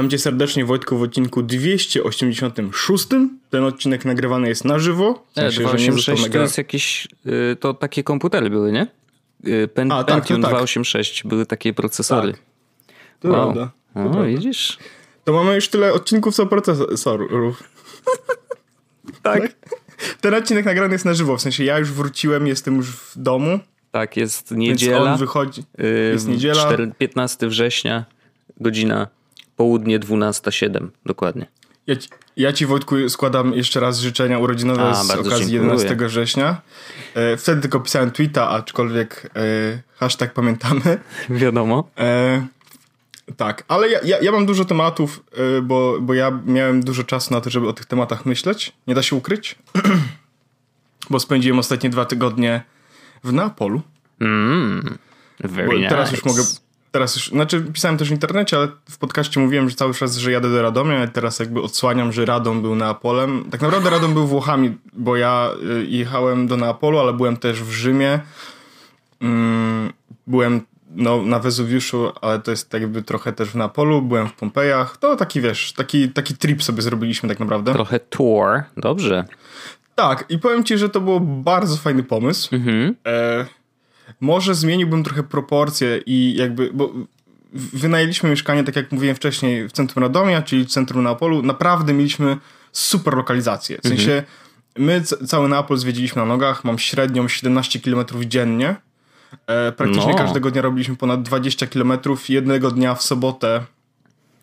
Witam cię serdecznie Wojtku w odcinku 286. Ten odcinek nagrywany jest na żywo. W sensie, 286 to jest jakieś, y, to takie komputery były, nie? Y, Pen, A, tak, Pentium tak. 286 były takie procesory. Tak. To wow. prawda. To o, prawda. widzisz? To mamy już tyle odcinków co procesorów. tak. Ten odcinek nagrany jest na żywo, w sensie ja już wróciłem, jestem już w domu. Tak, jest niedziela. Więc on wychodzi. Jest niedziela. 4, 15 września, godzina południe 12.07 dokładnie. Ja ci, ja ci Wojtku składam jeszcze raz życzenia urodzinowe A, z okazji dziękuję. 11 września. E, wtedy tylko pisałem tweeta, aczkolwiek e, hashtag pamiętamy. Wiadomo. E, tak, ale ja, ja, ja, mam dużo tematów, e, bo, bo ja miałem dużo czasu na to, żeby o tych tematach myśleć. Nie da się ukryć. bo spędziłem ostatnie dwa tygodnie w Neapolu. Mm, very teraz nice. już mogę teraz już, znaczy pisałem też w internecie, ale w podcaście mówiłem, że cały czas, że jadę do Radomia, ale teraz jakby odsłaniam, że Radom był Neapolem. Tak naprawdę Radom był Włochami, bo ja y, jechałem do Neapolu, ale byłem też w Rzymie. Mm, byłem no, na Wezuwiuszu, ale to jest tak jakby trochę też w Neapolu, byłem w Pompejach. To taki, wiesz, taki, taki trip sobie zrobiliśmy tak naprawdę. Trochę tour, dobrze. Tak, i powiem ci, że to był bardzo fajny pomysł. Mhm. E może zmieniłbym trochę proporcje i jakby, bo wynajęliśmy mieszkanie, tak jak mówiłem wcześniej, w centrum Radomia, czyli w centrum Neapolu. Naprawdę mieliśmy super lokalizację. W sensie mhm. my cały Neapol zwiedziliśmy na nogach, mam średnią 17 km dziennie. E, praktycznie no. każdego dnia robiliśmy ponad 20 km. Jednego dnia w sobotę,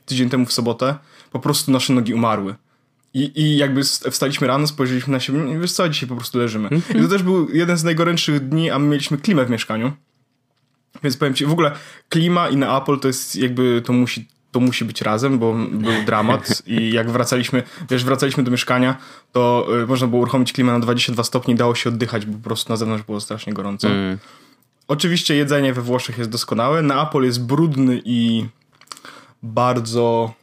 tydzień temu w sobotę, po prostu nasze nogi umarły. I, I jakby wstaliśmy rano, spojrzeliśmy na siebie i wiesz co, dzisiaj po prostu leżymy. Mm -hmm. I to też był jeden z najgorętszych dni, a my mieliśmy klimę w mieszkaniu. Więc powiem ci, w ogóle klima i na Apple to jest jakby, to musi, to musi być razem, bo był dramat i jak wracaliśmy, wiesz, wracaliśmy do mieszkania, to y, można było uruchomić klimę na 22 stopni, dało się oddychać, bo po prostu na zewnątrz było strasznie gorąco. Mm. Oczywiście jedzenie we Włoszech jest doskonałe, na Apple jest brudny i bardzo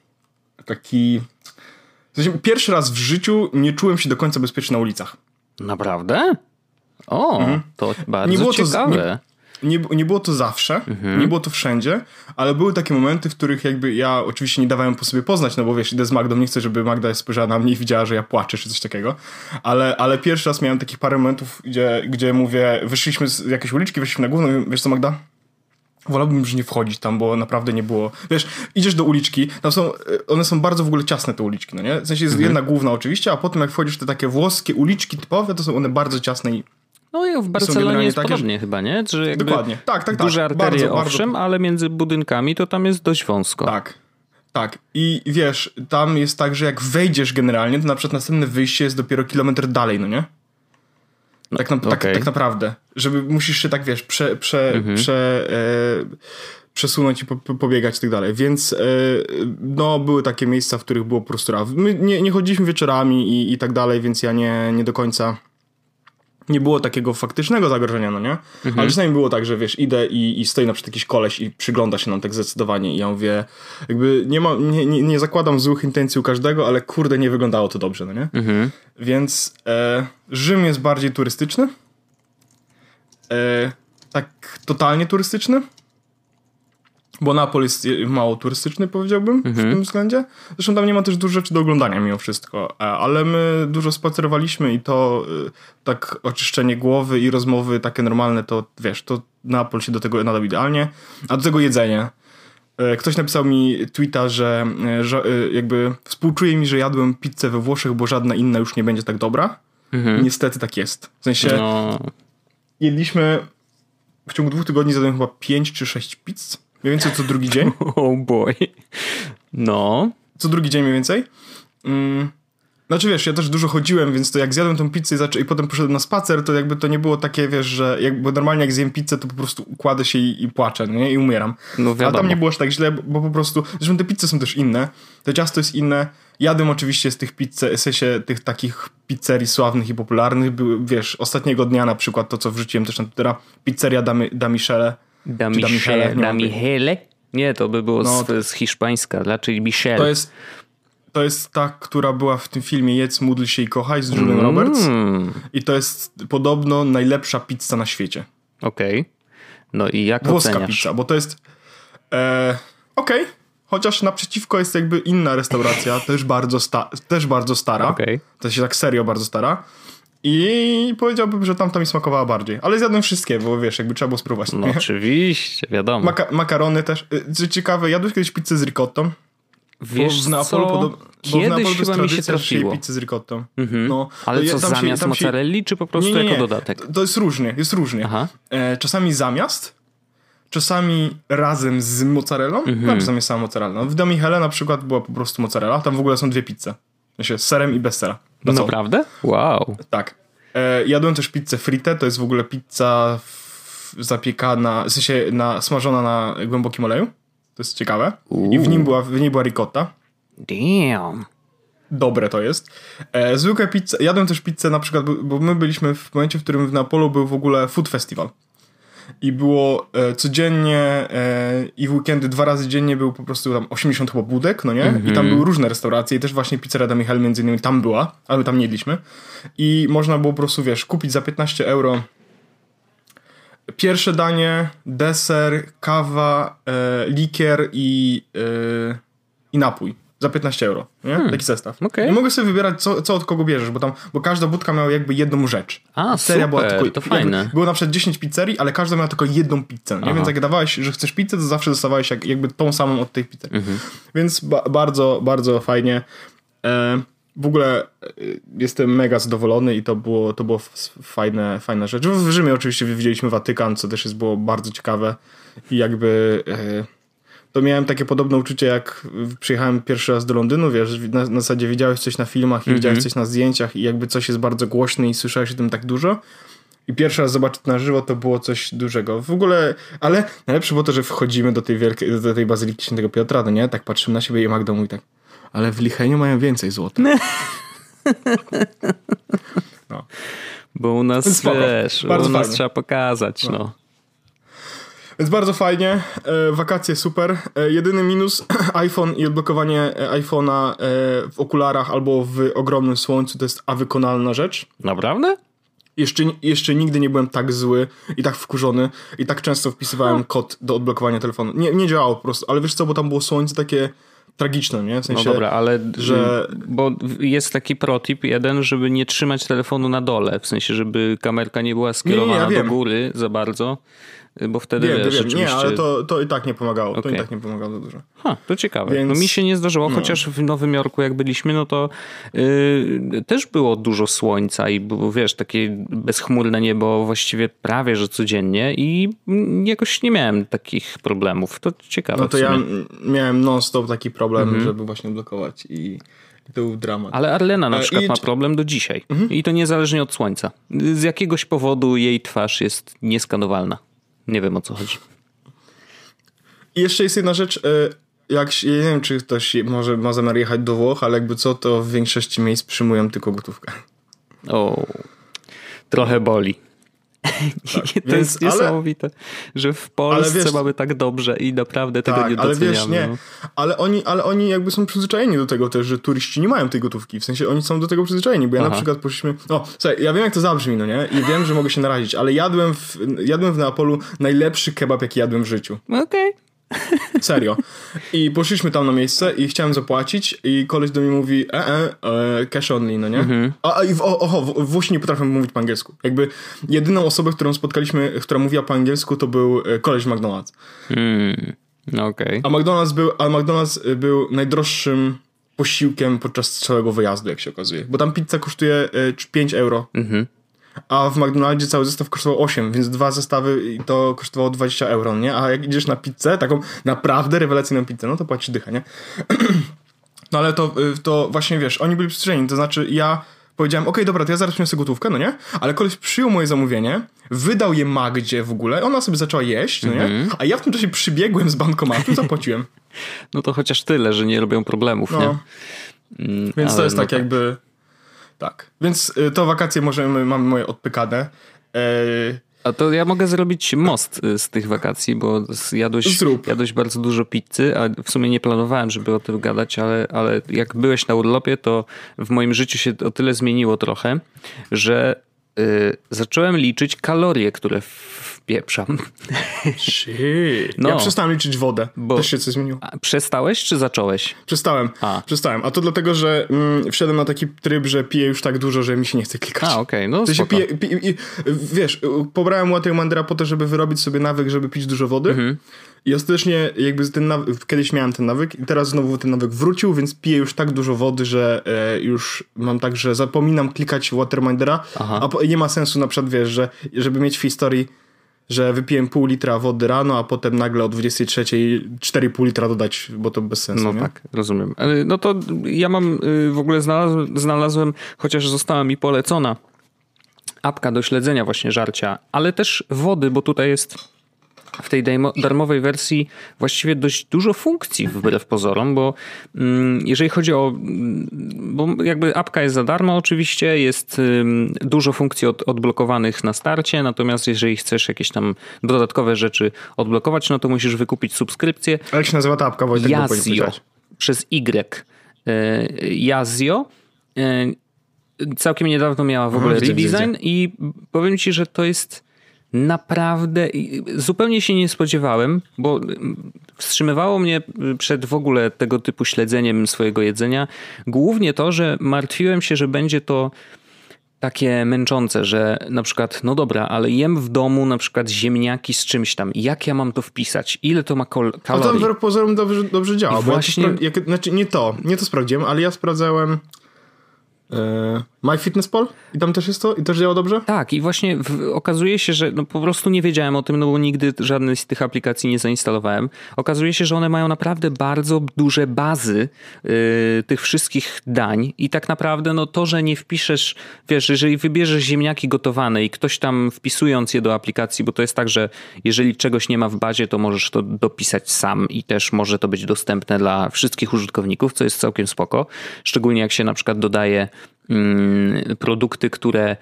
taki w sensie, pierwszy raz w życiu nie czułem się do końca bezpiecznie na ulicach. Naprawdę? O, mhm. to bardzo nie było ciekawe. To, nie, nie, nie, było to zawsze, mhm. nie było to wszędzie, ale były takie momenty, w których jakby ja oczywiście nie dawałem po sobie poznać, no bo wiesz, idę z Magdą, nie chcę, żeby Magda spojrzała na mnie i widziała, że ja płaczę czy coś takiego, ale, ale pierwszy raz miałem takich parę momentów, gdzie, gdzie mówię, wyszliśmy z jakiejś uliczki, wyszliśmy na główną, wiesz co Magda? Wolałbym już nie wchodzić tam, bo naprawdę nie było. Wiesz, idziesz do uliczki, tam są, e, one są bardzo w ogóle ciasne te uliczki, no nie? W sensie jest mhm. jedna główna oczywiście, a potem jak wchodzisz w te takie włoskie uliczki typowe, to są one bardzo ciasne i no i w Barcelonie jest takie, podobnie chyba, nie? Że dokładnie, tak, tak, tak. Duże arterie bardzo, owszem, bardzo... ale między budynkami to tam jest dość wąsko. Tak, tak. I wiesz, tam jest tak, że jak wejdziesz generalnie, to na przykład następne wyjście jest dopiero kilometr dalej, no nie? Tak, na, okay. tak, tak, naprawdę. Żeby musisz się tak, wiesz, prze, prze, mhm. prze, e, przesunąć i po, pobiegać i tak dalej. Więc e, no, były takie miejsca, w których było po prostu... My nie, nie chodziliśmy wieczorami i, i tak dalej, więc ja nie, nie do końca nie było takiego faktycznego zagrożenia, no nie? Mhm. Ale czasami było tak, że wiesz, idę i, i stoi na przykład jakiś koleś i przygląda się nam tak zdecydowanie i ja mówię, jakby nie, ma, nie, nie, nie zakładam złych intencji u każdego, ale kurde, nie wyglądało to dobrze, no nie? Mhm. Więc e, Rzym jest bardziej turystyczny. E, tak totalnie turystyczny. Bo Napol jest mało turystyczny, powiedziałbym, mhm. w tym względzie. Zresztą tam nie ma też dużo rzeczy do oglądania mimo wszystko. E, ale my dużo spacerowaliśmy i to e, tak oczyszczenie głowy i rozmowy takie normalne, to wiesz, to Napol się do tego nadał idealnie. A do tego jedzenie. E, ktoś napisał mi tweeta, że, że jakby współczuje mi, że jadłem pizzę we Włoszech, bo żadna inna już nie będzie tak dobra. Mhm. Niestety tak jest. W sensie no. jedliśmy w ciągu dwóch tygodni zjadłem chyba pięć czy sześć pizz Mniej więcej co drugi dzień. Oh boy. No. Co drugi dzień mniej więcej. Mm. Znaczy wiesz, ja też dużo chodziłem, więc to jak zjadłem tą pizzę i, zaczę- i potem poszedłem na spacer, to jakby to nie było takie, wiesz, że jakby normalnie jak zjem pizzę, to po prostu układę się i, i płaczę, nie? I umieram. No wiadomo. A tam nie było aż tak źle, bo, bo po prostu, zresztą te pizze są też inne, to ciasto jest inne, Jadłem oczywiście z tych pizze, w sensie tych takich pizzerii sławnych i popularnych. Były, wiesz, ostatniego dnia na przykład to, co wrzuciłem też na Twittera, pizzeria da, da Michele. Da, Michele, da Michele? Nie, to by było no, z, z hiszpańska, raczej Michele. To jest, to jest ta, która była w tym filmie Jedz, módl się i kochaj z Julian mm. Roberts. I to jest podobno najlepsza pizza na świecie. Okej. Okay. No i jak Włoska oceniasz? pizza, bo to jest... E, Okej. Okay. Chociaż naprzeciwko jest jakby inna restauracja, też bardzo, sta też bardzo stara. Okay. To się tak serio bardzo stara. I powiedziałbym, że tamta mi smakowała bardziej. Ale zjadłem wszystkie, bo wiesz, jakby trzeba było spróbować. No oczywiście, wiadomo. Maka makarony też. Y, co ciekawe, jadłeś kiedyś pizzę z ricottą? Wiesz bo w co? Podob... Kiedyś chyba mi się trafiło. pizzę z ricottą. Mhm. No, Ale co, zamiast się, mozzarelli, się... czy po prostu nie, nie, nie. jako dodatek? To jest różnie, jest różnie. E, czasami zamiast, czasami razem z mozzarellą, mhm. a czasami sama mozzarella. No, w Domichele na przykład była po prostu mozzarella, tam w ogóle są dwie pizze. Znaczy serem i bez sera. No Naprawdę? Wow. Tak. E, jadłem też pizzę frite, to jest w ogóle pizza zapiekana, w sensie na, smażona na głębokim oleju. To jest ciekawe. I w nim była, w niej była ricotta. Damn. Dobre to jest. E, zwykłe pizze. Jadłem też pizzę na przykład, bo my byliśmy w momencie, w którym w Neapolu był w ogóle food festival. I było e, codziennie e, i w weekendy dwa razy dziennie był po prostu tam 80 chyba budek, no nie? Mm -hmm. I tam mhm. były różne restauracje i też właśnie pizzeria da Michal między innymi tam była, ale my tam nie jedliśmy. I można było po prostu, wiesz, kupić za 15 euro pierwsze danie, deser, kawa, e, likier i, e, i napój za 15 euro, nie? Hmm. Taki zestaw. Okay. I mogę sobie wybierać, co, co od kogo bierzesz, bo tam, bo każda budka miała jakby jedną rzecz. A, super, była tylko, to fajne. Było na przykład 10 pizzerii, ale każda miała tylko jedną pizzę, nie? Więc jak dawałeś, że chcesz pizzę, to zawsze dostawałeś jak, jakby tą samą od tej pizzy. Mhm. Więc ba bardzo, bardzo fajnie. E, w ogóle e, jestem mega zadowolony i to było, to było fajne, fajna rzecz. W Rzymie oczywiście widzieliśmy Watykan, co też jest było bardzo ciekawe i jakby e, to miałem takie podobne uczucie jak przyjechałem pierwszy raz do Londynu, wiesz, na, na zasadzie widziałeś coś na filmach i mm -hmm. widziałeś coś na zdjęciach i jakby coś jest bardzo głośne i słyszałeś o tym tak dużo. I pierwszy raz zobaczyć na żywo to było coś dużego. W ogóle, ale najlepsze było to, że wchodzimy do tej wielkiej, do tej bazyliki świętego Piotra, no nie? Tak patrzymy na siebie i Magda mówi tak, ale w Licheniu mają więcej złota. no. Bo u nas, wiesz, Bardzo u nas fajnie. trzeba pokazać, no. no. Więc bardzo fajnie, e, wakacje super. E, jedyny minus iPhone i odblokowanie e, iPhone'a e, w okularach albo w ogromnym słońcu to jest awykonalna rzecz. Naprawdę? Jeszcze, jeszcze nigdy nie byłem tak zły i tak wkurzony i tak często wpisywałem kod do odblokowania telefonu. Nie, nie działało po prostu, ale wiesz co, bo tam było słońce takie tragiczne, nie? W sensie, no dobra, ale że... bo jest taki protip jeden, żeby nie trzymać telefonu na dole, w sensie, żeby kamerka nie była skierowana nie, nie, ja do góry za bardzo, bo wtedy wiem, wiesz, wiem. Nie, ale to, to i tak nie pomagało. Okay. To i tak nie pomagało za dużo. Ha, to ciekawe. Więc... No mi się nie zdarzyło, no. chociaż w Nowym Jorku jak byliśmy, no to yy, też było dużo słońca i było, wiesz, takie bezchmurne niebo właściwie prawie, że codziennie i jakoś nie miałem takich problemów. To ciekawe. No to ja miałem non-stop taki problem, mhm. żeby właśnie blokować i to był dramat. Ale Arlena na e, przykład I... ma problem do dzisiaj. Mhm. I to niezależnie od słońca. Z jakiegoś powodu jej twarz jest nieskanowalna. Nie wiem o co chodzi. I jeszcze jest jedna rzecz. E, jak, ja nie wiem, czy ktoś może ma zamiar jechać do Włoch, ale jakby co, to w większości miejsc przyjmują tylko gotówkę. O, trochę boli. Tak, to więc, jest niesamowite, ale, że w Polsce wiesz, mamy tak dobrze i naprawdę tego tak, nie doceniamy. Ale wiesz, nie, no. ale, oni, ale oni jakby są przyzwyczajeni do tego też, że turyści nie mają tej gotówki. W sensie oni są do tego przyzwyczajeni, bo ja Aha. na przykład poszliśmy... O, słuchaj, ja wiem jak to zabrzmi, no nie? I wiem, że mogę się narazić, ale jadłem w, jadłem w Neapolu najlepszy kebab, jaki jadłem w życiu. Okej. Okay. Serio. I poszliśmy tam na miejsce i chciałem zapłacić i koleś do mnie mówi e, e, e cash only, no nie? Mhm. A, a i w, oho, w, Włosi nie potrafią mówić po angielsku. Jakby jedyną osobę, którą spotkaliśmy, która mówiła po angielsku, to był e, koleś McDonald's. No okej. Okay. A McDonald's był, a McDonald's był najdroższym posiłkiem podczas całego wyjazdu, jak się okazuje. Bo tam pizza kosztuje 5 euro. Mhm a w McDonaldzie cały zestaw kosztował 8, więc dwa zestawy i to kosztowało 20 euro, nie? A jak idziesz na pizzę, taką naprawdę rewelacyjną pizzę, no to płacisz dycha, nie? no ale to, y, to właśnie, wiesz, oni byli przyzwyczajeni, to znaczy ja powiedziałem, okej, okay, dobra, to ja zaraz przyniosę gotówkę, no nie? Ale koleś przyjął moje zamówienie, wydał je Magdzie w ogóle, ona sobie zaczęła jeść, no nie? Mm -hmm. A ja w tym czasie przybiegłem z bankomatu, zapłaciłem. no to chociaż tyle, że nie robią problemów, no. nie? Mm, Więc to jest no tak, tak jakby... Tak. Więc y, to wakacje możemy, mamy moje odpykane. Eee, a to ja mogę zrobić most y, z tych wakacji, bo jadłeś, jadłeś bardzo dużo pizzy, a w sumie nie planowałem, żeby o tym gadać, ale, ale jak byłeś na urlopie, to w moim życiu się o tyle zmieniło trochę, że y, zacząłem liczyć kalorie, które wpieprzam. Shit. No, ja przestałem liczyć wodę. Bo Też się coś zmieniło. Przestałeś czy zacząłeś? Przestałem. A. Przestałem. A to dlatego, że mm, wszedłem na taki tryb, że piję już tak dużo, że mi się nie chce klikać. A, okej. Okay. No to się pije, Wiesz, pobrałem łatę Mandera po to, żeby wyrobić sobie nawyk, żeby pić dużo wody. Mhm. I ostatecznie jakby ten nawyk, kiedyś miałem ten nawyk i teraz znowu ten nawyk wrócił, więc piję już tak dużo wody, że e, już mam tak, że zapominam klikać Watermindera, Aha. a nie ma sensu na przykład, wiesz, że żeby mieć w historii że wypiłem pół litra wody rano, a potem nagle o 23 4,5 litra dodać, bo to bez sensu. No nie? tak, rozumiem. No to ja mam y, w ogóle znalazłem, znalazłem, chociaż została mi polecona apka do śledzenia właśnie żarcia, ale też wody, bo tutaj jest w tej darmowej wersji właściwie dość dużo funkcji wbrew pozorom, bo mm, jeżeli chodzi o, mm, bo jakby apka jest za darmo oczywiście, jest dużo funkcji od, odblokowanych na starcie, natomiast jeżeli chcesz jakieś tam dodatkowe rzeczy odblokować, no to musisz wykupić subskrypcję. Jak się nazywa ta apka? Wojtek, Yazio, przez Y. Yazio. E, całkiem niedawno miała w ogóle redesign i powiem ci, że to jest naprawdę zupełnie się nie spodziewałem, bo wstrzymywało mnie przed w ogóle tego typu śledzeniem swojego jedzenia głównie to, że martwiłem się, że będzie to takie męczące, że na przykład, no dobra, ale jem w domu na przykład ziemniaki z czymś tam. Jak ja mam to wpisać? Ile to ma kalorii? A to wbrew pozorom dobrze, dobrze działa. Właśnie... Ja to znaczy nie to, nie to sprawdziłem, ale ja sprawdzałem E, MyFitnessPal? I tam też jest to? I też działa dobrze? Tak, i właśnie w, okazuje się, że no po prostu nie wiedziałem o tym, no bo nigdy żadnej z tych aplikacji nie zainstalowałem. Okazuje się, że one mają naprawdę bardzo duże bazy yy, tych wszystkich dań i tak naprawdę no to, że nie wpiszesz, wiesz, jeżeli wybierzesz ziemniaki gotowane i ktoś tam wpisując je do aplikacji, bo to jest tak, że jeżeli czegoś nie ma w bazie, to możesz to dopisać sam i też może to być dostępne dla wszystkich użytkowników, co jest całkiem spoko. Szczególnie jak się na przykład dodaje produkty, które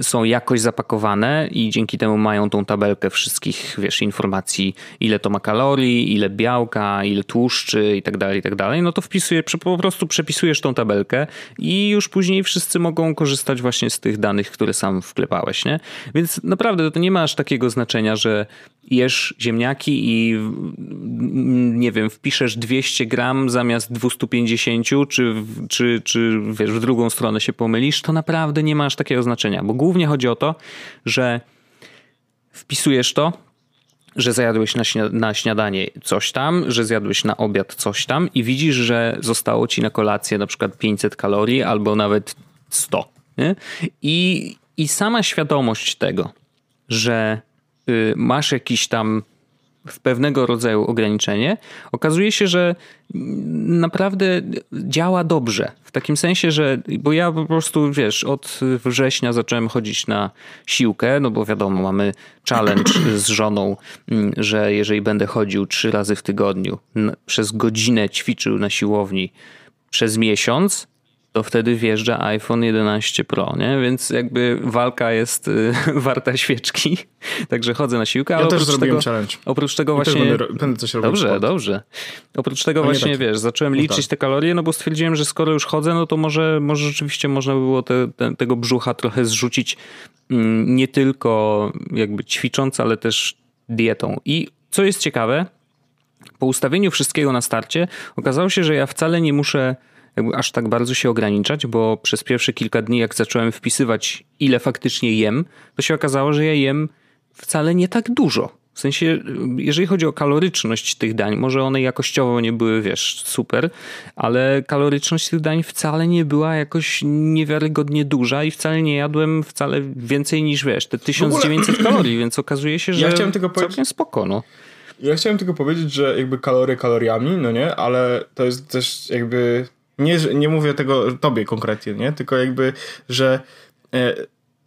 są jakoś zapakowane i dzięki temu mają tą tabelkę wszystkich, wiesz, informacji, ile to ma kalorii, ile białka, ile tłuszczy i tak dalej, i tak dalej, no to wpisuje, po prostu przepisujesz tą tabelkę i już później wszyscy mogą korzystać właśnie z tych danych, które sam wklepałeś, nie? Więc naprawdę to nie ma aż takiego znaczenia, że jesz ziemniaki i nie wiem, wpiszesz 200 gram zamiast 250, czy, czy, czy wiesz, w drugą stronę się pomylisz, to naprawdę nie ma aż takiego znaczenia znaczenia, bo głównie chodzi o to, że wpisujesz to, że zjadłeś na, na, śniadanie coś tam, że zjadłeś na obiad coś tam i widzisz, że zostało ci na kolację na przykład 500 kalorii albo nawet 100. Nie? I, I sama świadomość tego, że y, masz jakiś tam w pewnego rodzaju ograniczenie, okazuje się, że naprawdę działa dobrze. W takim sensie, że, bo ja po prostu, wiesz, od września zacząłem chodzić na siłkę, no bo wiadomo, mamy challenge z żoną, mm, że jeżeli będę chodził trzy razy w tygodniu, przez godzinę ćwiczył na siłowni przez miesiąc, to wtedy wjeżdża iPhone 11 Pro, nie? Więc jakby walka jest y, warta świeczki. Także chodzę na siłkę, ale ja też tego, challenge. oprócz tego właśnie... Będę, będę, coś robił. Dobrze, dobrze. Oprócz tego właśnie, tak. wiesz, zacząłem liczyć no tak. te kalorie, no bo stwierdziłem, że skoro już chodzę, no to może, może rzeczywiście można by było te, te, tego brzucha trochę zrzucić mm, nie tylko jakby ćwicząc, ale też dietą. I co jest ciekawe, po ustawieniu wszystkiego na starcie okazało się, że ja wcale nie muszę jakby aż tak bardzo się ograniczać, bo przez pierwsze kilka dni, jak zacząłem wpisywać, ile faktycznie jem, to się okazało, że ja jem wcale nie tak dużo. W sensie, jeżeli chodzi o kaloryczność tych dań, może one jakościowo nie były, wiesz, super, ale kaloryczność tych dań wcale nie była jakoś niewiarygodnie duża i wcale nie jadłem wcale więcej niż, wiesz, te 1900 ogóle... kalorii, więc okazuje się, że ja chciałem tylko całkiem spoko, no. Ja chciałem tylko powiedzieć, że jakby kalory kaloriami, no nie, ale to jest też jakby nie, nie mówię tego tobie konkretnie, nie? Tylko jakby, że e,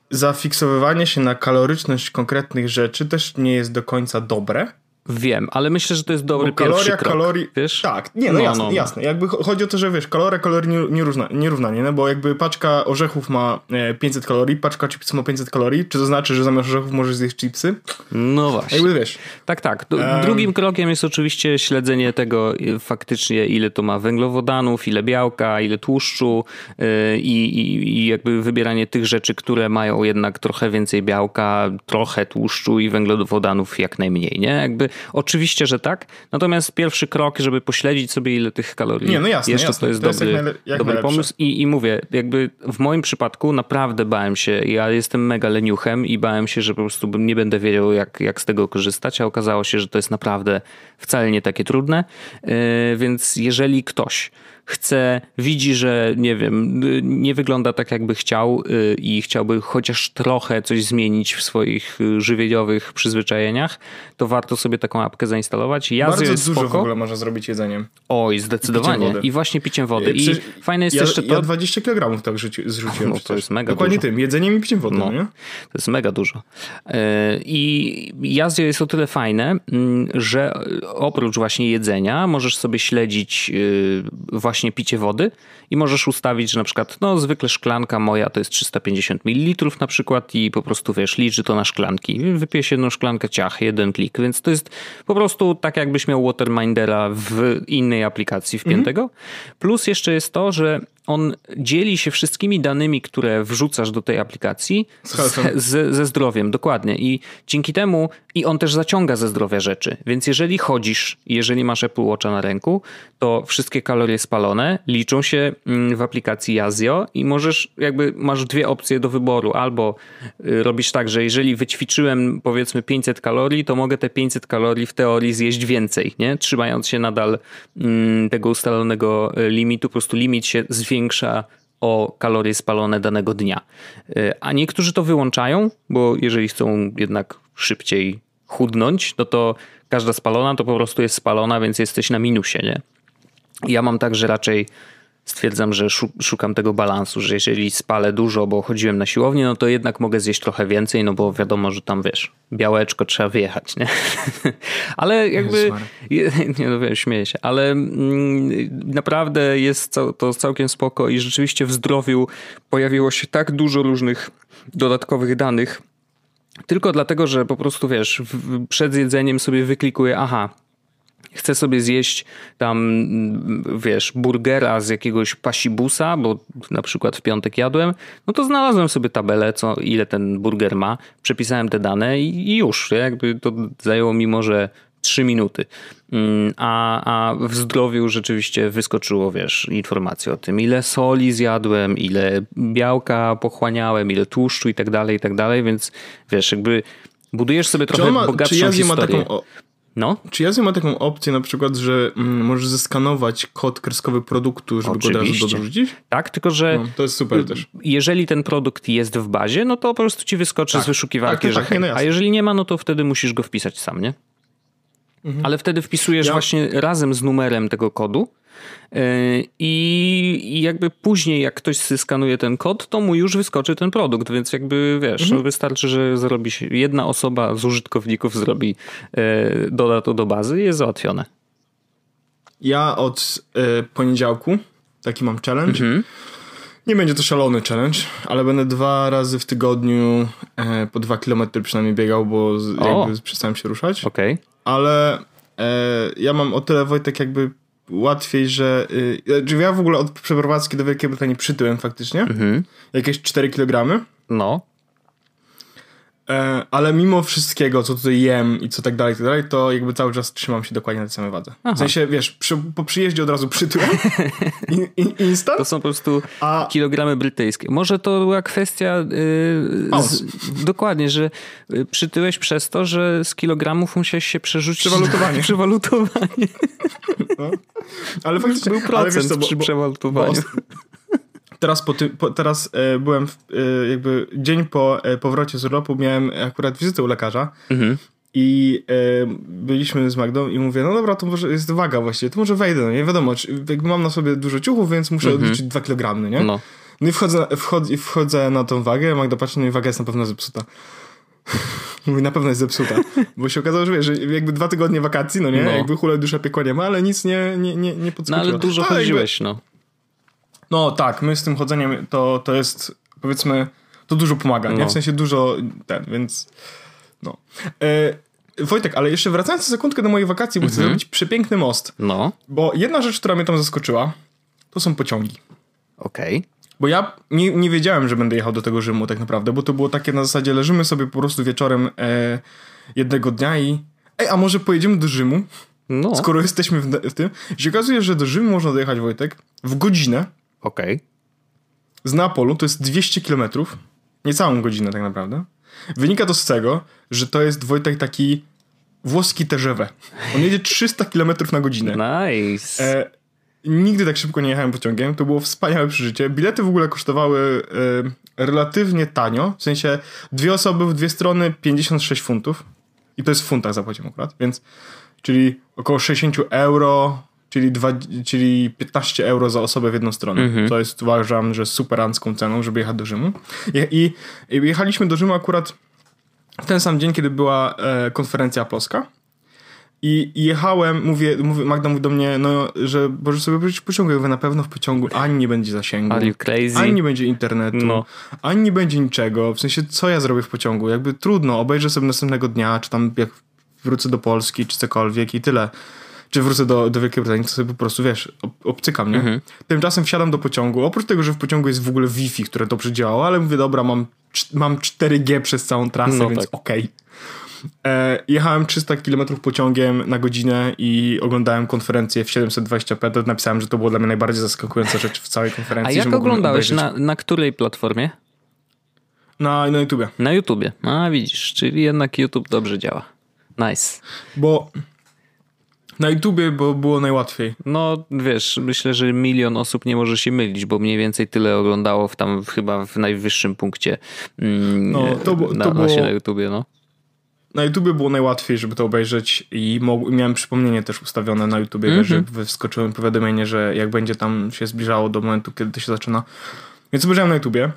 zafiksowywanie się na kaloryczność konkretnych rzeczy też nie jest do końca dobre. Wiem, ale myślę, że to jest dobry Bo kaloria, krok, kalorii. Wiesz? Tak, nie, no, no jasne, no, no. jasne. Jakby chodzi o to, że wiesz, kaloria, kalorii nierówna, nierównanie, no bo jakby paczka orzechów ma 500 e, kalorii, paczka chipsów ma 500 kalorii, czy to znaczy, że zamiast orzechów możesz zjeść chipsy? No właśnie. Jakby wiesz. Tak, tak. Drugim krokiem jest oczywiście śledzenie tego faktycznie, ile to ma węglowodanów, ile białka, ile tłuszczu yy, i, i jakby wybieranie tych rzeczy, które mają jednak trochę więcej białka, trochę tłuszczu i węglowodanów jak najmniej, nie? Jakby Oczywiście, że tak. Natomiast pierwszy krok, żeby pośledzić sobie ile tych kalorii Nie, no jasne, jeszcze jasne. to jest to dobry, jest jak jak dobry pomysł. I, I mówię, jakby w moim przypadku naprawdę bałem się. Ja jestem mega leniuchem i bałem się, że po prostu nie będę wiedział, jak, jak z tego korzystać, a okazało się, że to jest naprawdę wcale nie takie trudne. Yy, więc jeżeli ktoś chce, widzi, że nie wiem, nie wygląda tak jakby chciał y, i chciałby chociaż trochę coś zmienić w swoich y, żywieniowych przyzwyczajeniach, to warto sobie taką apkę zainstalować. Bardzo dużo spoko. w ogóle można zrobić jedzeniem. Oj, zdecydowanie. I, I właśnie piciem wody. I fajne jest ja, jeszcze to... Ja 20 kg tak rzuci, zrzuciłem. No, to jest mega Dokładnie dużo. tym, jedzeniem i piciem wody, no, nie? To jest mega dużo. Y, I jazdzie jest o tyle fajne, mm, że oprócz właśnie jedzenia możesz sobie śledzić właśnie właśnie picie wody i możesz ustawić, że na przykład, no zwykle szklanka moja to jest 350 ml na przykład i po prostu wiesz, liczy to na szklanki. Wypijesz jedną szklankę ciach, jeden klik, więc to jest po prostu tak jakbyś miał Watermindera w innej aplikacji wpiętego. Mhm. Plus jeszcze jest to, że on dzieli się wszystkimi danymi, które wrzucasz do tej aplikacji z, z, ze zdrowiem, dokładnie. I dzięki temu, i on też zaciąga ze zdrowia rzeczy. Więc jeżeli chodzisz, jeżeli masz Apple Watcha na ręku, to wszystkie kalorie spalone liczą się mm, w aplikacji Yazio i możesz, jakby masz dwie opcje do wyboru. Albo y, robisz tak, że jeżeli wyćwiczyłem powiedzmy 500 kalorii, to mogę te 500 kalorii w teorii zjeść więcej, nie? Trzymając się nadal mm, tego ustalonego y, limitu, po prostu limit się zwiększa zwiększa o kalorie spalone danego dnia. E, a niektórzy to wyłączają, bo jeżeli chcą jednak szybciej chudnąć, no to każda spalona to po prostu jest spalona, więc jesteś na minusie, nie? Ja mam tak, że raczej stwierdzam, że szukam tego balansu, że jeżeli spalę dużo, bo chodziłem na siłownię, no to jednak mogę zjeść trochę więcej, no bo wiadomo, że tam wiesz, białeczko trzeba wyjechać, nie? ale jakby, nie no wiem, śmieję się, ale mm, naprawdę jest to całkiem spoko i rzeczywiście w zdrowiu pojawiło się tak dużo różnych dodatkowych danych, tylko dlatego, że po prostu wiesz, przed jedzeniem sobie wyklikuję, aha, chcę sobie zjeść tam, wiesz, burgera z jakiegoś pasibusa, bo na przykład w piątek jadłem, no to znalazłem sobie tabelę, co, ile ten burger ma, przepisałem te dane i, już, jakby to zajęło mi może 3 minuty. Mm, a, a w zdrowiu rzeczywiście wyskoczyło, wiesz, informacje o tym, ile soli zjadłem, ile białka pochłaniałem, ile tłuszczu i tak dalej, i tak dalej, więc wiesz, jakby budujesz sobie trochę ma, bogatszą czy historię. Ma taką, no. Czy Yazoo ma taką opcję na przykład, że mm, możesz zeskanować kod kreskowy produktu, żeby Oczywiście. go od razu dorzucić? Tak, tylko że no, to jest super też. jeżeli ten produkt jest w bazie, no to po prostu ci wyskoczy tak. z wyszukiwarki, tak, tak, tak, a jeżeli nie ma, no to wtedy musisz go wpisać sam, nie? Mhm. Ale wtedy wpisujesz ja... właśnie razem z numerem tego kodu I, jakby później, jak ktoś skanuje ten kod, to mu już wyskoczy ten produkt, więc jakby wiesz, mhm. wystarczy, że zrobi się, jedna osoba z użytkowników zrobi, e, doda to do bazy i jest załatwione. Ja od e, poniedziałku taki mam challenge. Mhm. Nie będzie to szalony challenge, ale będę dwa razy w tygodniu e, po dwa kilometry przynajmniej biegał, bo z, jakby przestałem się ruszać. Okej. Okay. Ale e, ja mam o tyle Wojtek jakby łatwiej, że... Yy, ja w ogóle od przeprowadzki do Wielkiej Brytanii przytyłem faktycznie. Mhm. Jakieś 4 kg. No. E, ale mimo wszystkiego, co tutaj jem i co tak dalej, tak dalej, to jakby cały czas trzymam się dokładnie na tej samej wadze. Aha. W sensie, wiesz, przy, po przyjeździe od razu przytyłem. in, in, instant. To są po prostu A... kilogramy brytyjskie. Może to była kwestia yy, z, dokładnie, że y, przytyłeś przez to, że z kilogramów musiałeś się przerzucić przewalutowanie. Na przewalutowanie. No. Ale faktycznie był procent wiesz co, bo, przy przewalutowaniu. Bo, teraz, po ty, po, teraz e, byłem w, e, jakby dzień po e, powrocie z urlopu miałem akurat wizytę u lekarza mhm. i e, byliśmy z Magdą i mówię, no dobra, to może jest waga właściwie, to może wejdę, no nie wiadomo, czy, jakby mam na sobie dużo ciuchów, więc muszę mhm. odliczyć 2 kg, nie? No. No i wchodzę, wchodzę, wchodzę na tą wagę, Magda patrzy, no i waga jest na pewno zepsuta. Mówi, na pewno jest zepsuta. Bo się okazało, że wiesz, że jakby dwa tygodnie wakacji, no nie? No. Jakby hule dusza piekła nie ma, ale nic nie, nie, nie, nie. No ale dużo a, chodziłeś, jakby... no. No tak, my z tym chodzeniem to, to jest, powiedzmy, to dużo pomaga, no. nie? W sensie dużo ten, więc no. E, Wojtek, ale jeszcze wracając na sekundkę do mojej wakacji, bo chcę mhm. zrobić przepiękny most. No. Bo jedna rzecz, która mnie tam zaskoczyła, to są pociągi. Okej. Okay. Bo ja nie, nie wiedziałem, że będę jechał do tego Rzymu tak naprawdę, bo to było takie na zasadzie, leżymy sobie po prostu wieczorem e, jednego dnia i ej, a może pojedziemy do Rzymu? No. Skoro jesteśmy w, w tym. I się okazuje, że do Rzymu można dojechać, Wojtek, w godzinę. Okej. Okay. Z Neapolu to jest 200 kilometrów. Niecałą godzinę tak naprawdę. Wynika to z tego, że to jest Wojtek taki włoski TGV. On jedzie 300 km na godzinę. Nice. E, nigdy tak szybko nie jechałem pociągiem. To było wspaniałe przeżycie. Bilety w ogóle kosztowały e, relatywnie tanio. W sensie dwie osoby w dwie strony 56 funtów. I to jest w funtach zapłaciłem akurat, więc czyli około 60 euro, czyli, dwa, czyli 15 euro za osobę w jedną stronę. Mhm. To jest uważam, że super superancką ceną, żeby jechać do Rzymu. I, I, jechaliśmy do Rzymu akurat w ten sam dzień, kiedy była e, konferencja polska. I, jechałem, mówię, mówię, Magda mówi do mnie, no, że możesz sobie wrócić w pociągu. Ja mówię, na pewno w pociągu ani nie będzie zasięgu, ani nie będzie internetu, no. ani nie będzie niczego. W sensie, co ja zrobię w pociągu? Jakby trudno, obejrzę sobie następnego dnia, czy tam jak wrócę do Polski, czy cokolwiek i tyle. Czy wrócę do, do Wielkiej Brytanii, to sobie po prostu, wiesz, obcykam, nie? Mhm. Tymczasem wsiadam do pociągu. Oprócz tego, że w pociągu jest w ogóle Wi-Fi, które dobrze działało, ale mówię, dobra, mam, mam 4G przez całą trasę, no więc tak. okej. Okay. E, jechałem 300 km pociągiem na godzinę i oglądałem konferencję w 720p. Napisałem, że to było dla mnie najbardziej zaskakująca rzecz w całej konferencji. A jak oglądałeś? Na, na której platformie? Na, na YouTubie. Na YouTubie. A widzisz, czyli jednak YouTube dobrze działa. Nice. Bo na YouTubie bo było najłatwiej. No wiesz, myślę, że milion osób nie może się mylić, bo mniej więcej tyle oglądało w tam chyba w najwyższym punkcie mm, no, to, to na, było, na YouTubie. No na YouTubie było najłatwiej, żeby to obejrzeć i miałem przypomnienie też ustawione na YouTubie, mm -hmm. że wyskoczyło powiadomienie, że jak będzie tam się zbliżało do momentu, kiedy to się zaczyna. Więc obejrzałem na YouTubie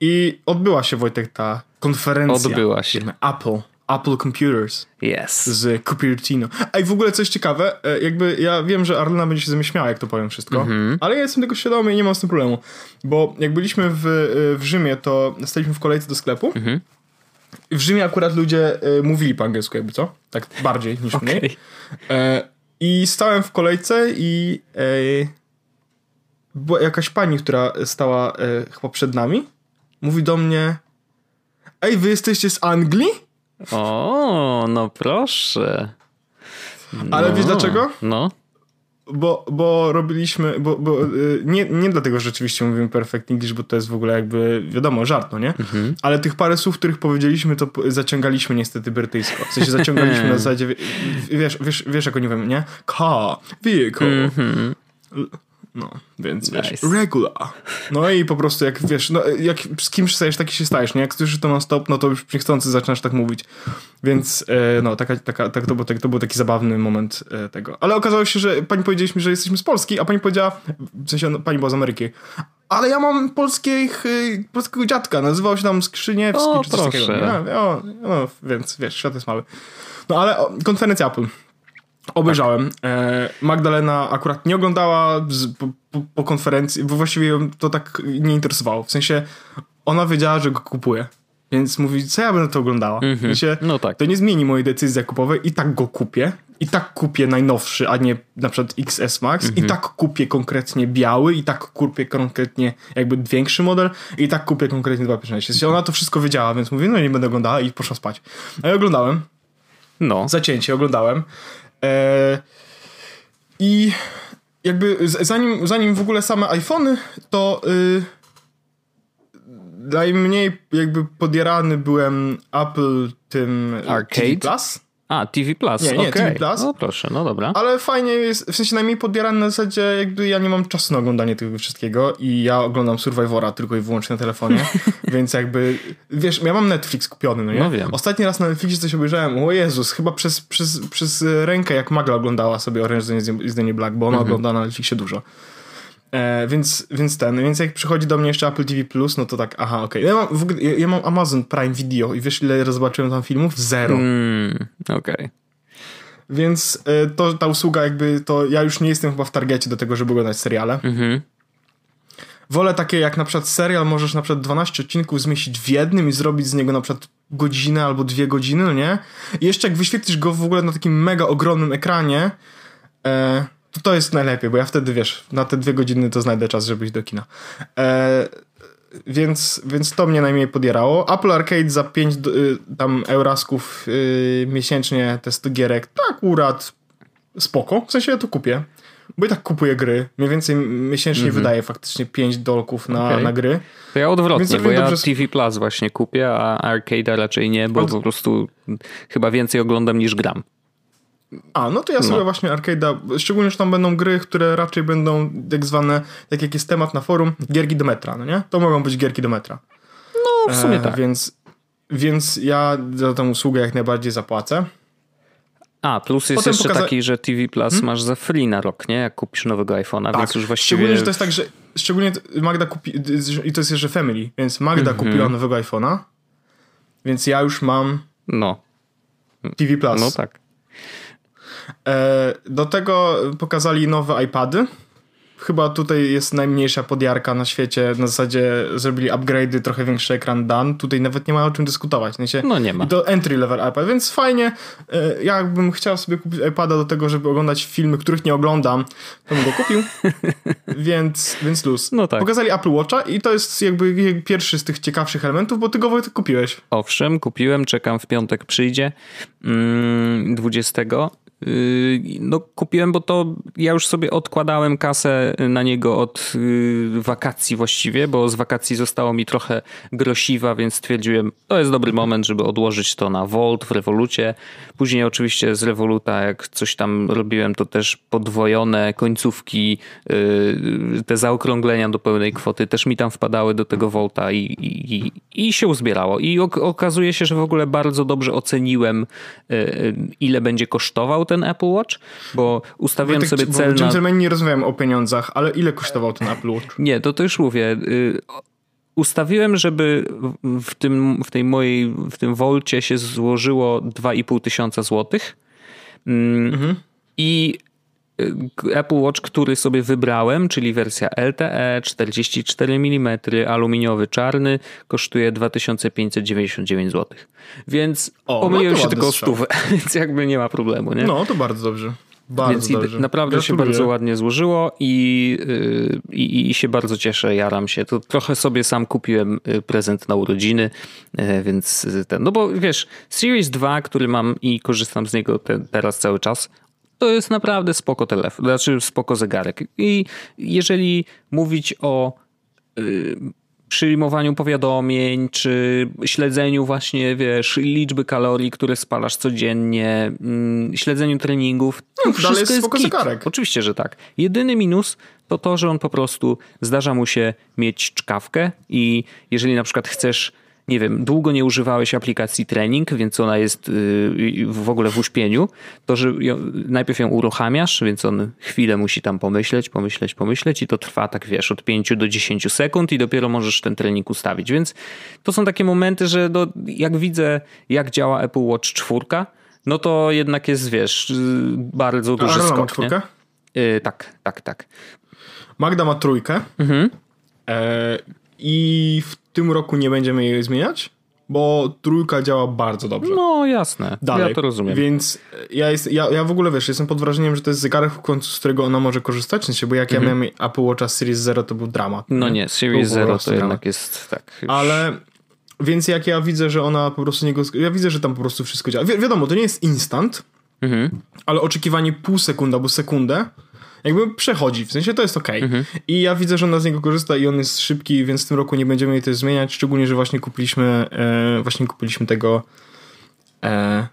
i odbyła się, Wojtek, ta konferencja. Odbyła się. Apple. Apple Computers. Yes. Z Cupertino. A i w ogóle coś ciekawe, e, jakby ja wiem, że Arlena będzie się ze mnie śmiała, jak to powiem wszystko, mm -hmm. ale ja jestem tego świadomy i nie mam z tym problemu. Bo jak byliśmy w, e, w Rzymie, to staliśmy w kolejce do sklepu mm -hmm. W Rzymie akurat ludzie y, mówili po angielsku, jakby co? Tak bardziej niż okay. mniej. E, I stałem w kolejce i e, była jakaś pani, która stała e, chyba przed nami. Mówi do mnie: Ej, wy jesteście z Anglii? O, no proszę. No. Ale wiesz no, dlaczego? No bo, bo robiliśmy, bo, bo y, nie, nie dlatego, że rzeczywiście mówimy perfect English, bo to jest w ogóle jakby, wiadomo, żart, no nie? Mhm. Ale tych parę słów, których powiedzieliśmy, to zaciągaliśmy niestety brytyjsko. W sensie zaciągaliśmy na zasadzie, wiesz, wiesz, wiesz jak oni mówią, nie? Car, vehicle. Mhm. No, więc nice. wiesz, regular. No i po prostu jak wiesz, no, jak z kimś stajesz, taki się stajesz, nie? Jak słyszysz to non stop, no to już niechcący zaczynasz tak mówić. Więc e, no, taka, taka, tak, to, był, tak, to był taki zabawny moment e, tego. Ale okazało się, że pani powiedzieliśmy, że jesteśmy z Polski, a pani powiedziała, w sensie no, pani była z Ameryki, ale ja mam polskich, y, polskiego dziadka, nazywał się tam Skrzyniewski, o, czy coś proszę. takiego. No, no, więc wiesz, świat jest mały. No ale o, konferencja Apple. Obejrzałem. Tak. Magdalena akurat nie oglądała z, po, po, konferencji, bo właściwie ją to tak nie interesowało. W sensie ona wiedziała, że go kupuje. Więc mówi, co ja będę to oglądała? Mm -hmm. w sensie, no tak. To nie zmieni mojej decyzji zakupowej i tak go kupię. I tak kupię najnowszy, a nie na przykład XS Max. Mm -hmm. I tak kupię konkretnie biały. I tak kupię konkretnie jakby większy model. I tak kupię konkretnie 2.16. W sensie ona to wszystko wiedziała, więc mówi, no nie będę oglądała i poszła spać. A ja oglądałem. No. Zacięcie oglądałem. E, I jakby zanim, zanim w ogóle same iPhony, to y, najmniej jakby podjarany byłem Apple tym Arcade? TV Plus. A, TV Plus, Nie, nie, okay. TV Plus. No proszę, no dobra. Ale fajnie jest, w sensie najmniej podbierany na zasadzie jakby ja nie mam czasu na oglądanie tego wszystkiego i ja oglądam Survivora tylko i wyłącznie na telefonie, więc jakby, wiesz, ja mam Netflix kupiony, no nie? No wiem. Ostatni raz na Netflixie coś obejrzałem, o Jezus, chyba przez, przez, przez rękę jak Magla oglądała sobie Orange is the New Black, bo ona mhm. ogląda na Netflixie dużo. E, więc, więc ten, więc jak przychodzi do mnie jeszcze Apple TV Plus, no to tak, aha, okej. Okay. Ja, mam, ja, ja mam Amazon Prime Video i wiesz ile zobaczyłem tam filmów? Zero. Mm, okej. Okay. Więc e, to, ta usługa jakby, to ja już nie jestem chyba w targecie do tego, żeby oglądać seriale. Mhm. Wolę takie jak na przykład serial możesz na przykład 12 odcinków zmieścić w jednym i zrobić z niego na przykład godzinę albo dwie godziny, no nie? I jeszcze jak wyświetlisz go w ogóle na takim mega ogromnym ekranie, e, to to jest najlepiej, bo ja wtedy, wiesz, na te dwie godziny to znajdę czas, żeby iść do kina. E, więc, więc to mnie najmniej podjerało. Apple Arcade za 5 y, tam eurasków y, miesięcznie te 100 gierek, tak akurat spoko, w sensie ja to kupię. Bo i tak kupuję gry. Mniej więcej miesięcznie mm -hmm. wydaję faktycznie 5 dolków na, okay. na gry. To ja odwrotnie, bo ja dobrze... TV Plus właśnie kupię, a Arcade'a raczej nie, bo Od... po prostu chyba więcej oglądam niż gram. A, no to ja sobie no. właśnie Arcade'a, szczególnie, że tam będą gry, które raczej będą tak zwane, tak jak jest temat na forum, gierki do metra, no nie? To mogą być gierki do metra. No, w sumie e, tak. Więc, więc ja za tę usługę jak najbardziej zapłacę. A, plus jest Potem jeszcze pokaza... taki, że TV Plus hmm? masz za free na rok, nie? Jak kupisz nowego iPhone'a, tak. więc już właściwie... Szczególnie, że to jest tak, że szczególnie Magda kupi... i to jest jeszcze family, więc Magda mm -hmm. kupiła nowego iPhone'a, więc ja już mam no. TV Plus. No tak. E, do tego pokazali nowe iPady chyba tutaj jest najmniejsza podjarka na świecie. Na zasadzie zrobili upgrade'y, trochę większy ekran dan. Tutaj nawet nie ma o czym dyskutować. Nie? No nie ma. To entry level iPad, więc fajnie. E, ja jakbym chciał sobie kupić iPada do tego, żeby oglądać filmy, których nie oglądam, to bym go kupił. więc, więc luz. No tak. Pokazali Apple Watcha i to jest jakby pierwszy z tych ciekawszych elementów, bo ty go kupiłeś. Owszem, kupiłem, czekam w piątek przyjdzie. 20 mm, no, kupiłem, bo to ja już sobie odkładałem kasę na niego od yy, wakacji właściwie, bo z wakacji zostało mi trochę grosiwa, więc stwierdziłem, to jest dobry moment, żeby odłożyć to na Volt w Revolucie. Później oczywiście z Revoluta, jak coś tam robiłem, to też podwojone końcówki, yy, te zaokrąglenia do pełnej kwoty też mi tam wpadały do tego Volta i, i, i się uzbierało. I okazuje się, że w ogóle bardzo dobrze oceniłem, ile będzie kosztował ten ten Apple Watch, bo ustawiłem tak, sobie cel na... Gentleman nie rozmawiam o pieniądzach, ale ile kosztował ten Apple Watch? Nie, to, to już mówię. Y, ustawiłem, żeby w tym, w tej mojej, w tym Volcie się złożyło 2,5 tysiąca złotych. Mm, mhm. I Apple Watch, który sobie wybrałem, czyli wersja LTE 44 mm, aluminiowy czarny, kosztuje 2599 zł. Więc o, pomyliłem no się tylko o stówę, więc jakby nie ma problemu, nie? No, to bardzo dobrze. Bardzo Więc dobrze. naprawdę Gratuluję. się bardzo ładnie złożyło i, y, i, i, się bardzo cieszę, jaram się. To trochę sobie sam kupiłem y, prezent na urodziny, więc ten, no bo wiesz, Series 2, który mam i korzystam z niego te, teraz cały czas, to jest naprawdę spoko telefon, znaczy spoko zegarek. I jeżeli mówić o yy, przyjmowaniu powiadomień, czy śledzeniu właśnie, wiesz, liczby kalorii, które spalasz codziennie, yy, śledzeniu treningów, no, to wszystko jest, jest spoko zegarek. Oczywiście, że tak. Jedyny minus to to, że on po prostu zdarza mu się mieć czkawkę i jeżeli na przykład chcesz nie wiem, długo nie używałeś aplikacji trening, więc ona jest y, w ogóle w uśpieniu, to że najpierw ją uruchamiasz, więc on chwilę musi tam pomyśleć, pomyśleć, pomyśleć i to trwa tak wiesz od 5 do 10 sekund i dopiero możesz ten trening ustawić. Więc to są takie momenty, że do, jak widzę jak działa Apple Watch 4, no to jednak jest wiesz bardzo duży A, skok. Ma? Yy, tak, tak, tak. Magda ma trójkę. Mhm. E, I w tym roku nie będziemy jej zmieniać, bo trójka działa bardzo dobrze. No jasne, Dalej. ja to rozumiem. Więc ja, jest, ja, ja w ogóle wiesz, jestem pod wrażeniem, że to jest zegarek w końcu, z którego ona może korzystać, sensie, bo jak mhm. ja miałem Apple Watcha Series Zero, to był dramat. No nie, Series Zero to jednak jest tak. Już... Ale więc jak ja widzę, że ona po prostu niego, ja widzę, że tam po prostu wszystko działa. Wi wiadomo, to nie jest instant, mhm. ale oczekiwanie pół sekundy albo sekundę jakby przechodzi, w sensie to jest ok. Mhm. I ja widzę, że ona z niego korzysta i on jest szybki, więc w tym roku nie będziemy jej też zmieniać, szczególnie, że właśnie kupiliśmy e, właśnie kupiliśmy tego e,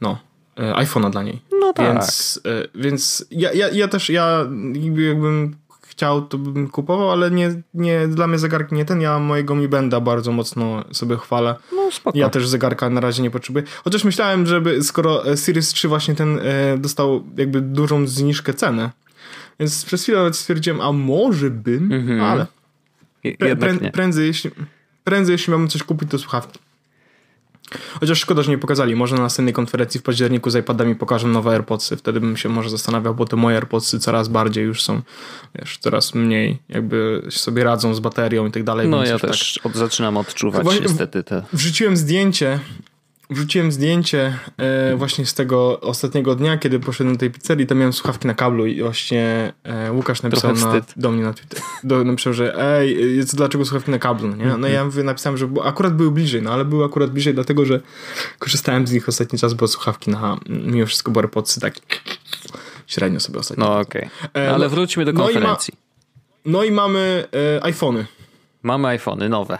no e, iPhone'a dla niej. No tak. Więc, e, więc ja, ja, ja też, ja jakbym chciał, to bym kupował, ale nie, nie dla mnie zegarki nie ten. Ja mojego Mi Benda bardzo mocno sobie chwalę. No spoko. Ja też zegarka na razie nie potrzebuję. Chociaż myślałem, żeby skoro Series 3 właśnie ten e, dostał jakby dużą zniżkę ceny, Więc przez chwilę nawet stwierdziłem, a może bym, mhm. ale prę, prę, prędzej, jeśli, prędzej jeśli mamy coś kupić, to słuchawki. Chociaż szkoda, że nie pokazali. Może na następnej konferencji w październiku z iPadami pokażą nowe AirPodsy. Wtedy bym się może zastanawiał, bo te moje AirPodsy coraz bardziej już są, wiesz, coraz mniej jakby sobie radzą z baterią i tak dalej. No ja też tak... od, zaczynam odczuwać niestety te... Wrzuciłem zdjęcie Wrzuciłem zdjęcie e, właśnie z tego ostatniego dnia, kiedy poszedłem do tej pizzerii, tam miałem słuchawki na kablu i właśnie e, Łukasz napisał na, do mnie na Twitter, do, napisał, że ej, dlaczego słuchawki na kablu, no nie? No ja mówię, napisałem, że akurat były bliżej, no ale były akurat bliżej dlatego, że korzystałem z nich ostatni czas, bo słuchawki na, mimo wszystko, bo AirPodsy tak średnio sobie ostatnio. No okej, okay. E, ale no, wróćmy do konferencji. No i, ma, no i mamy e, iPhony. Mamy iPhony nowe.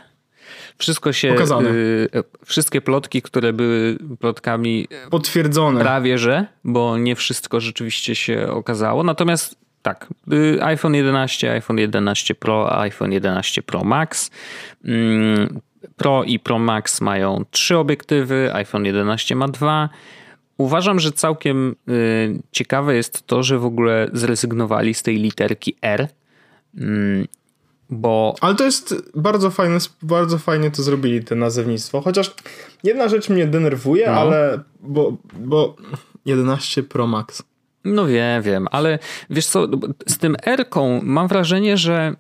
Wszystko się. Pokazane. Y, wszystkie plotki, które były plotkami. Potwierdzone. Prawie że, bo nie wszystko rzeczywiście się okazało. Natomiast tak, y, iPhone 11, iPhone 11 Pro, iPhone 11 Pro Max. Mm, Pro i Pro Max mają trzy obiektywy, iPhone 11 ma dwa. Uważam, że całkiem y, ciekawe jest to, że w ogóle zrezygnowali z tej literki R mm, bo... Ale to jest bardzo fajne, bardzo fajnie to zrobili, te nazewnictwo. Chociaż jedna rzecz mnie denerwuje, no. ale bo, bo 11 Pro Max. No wiem, wiem, ale wiesz co, z tym R-ką mam wrażenie, że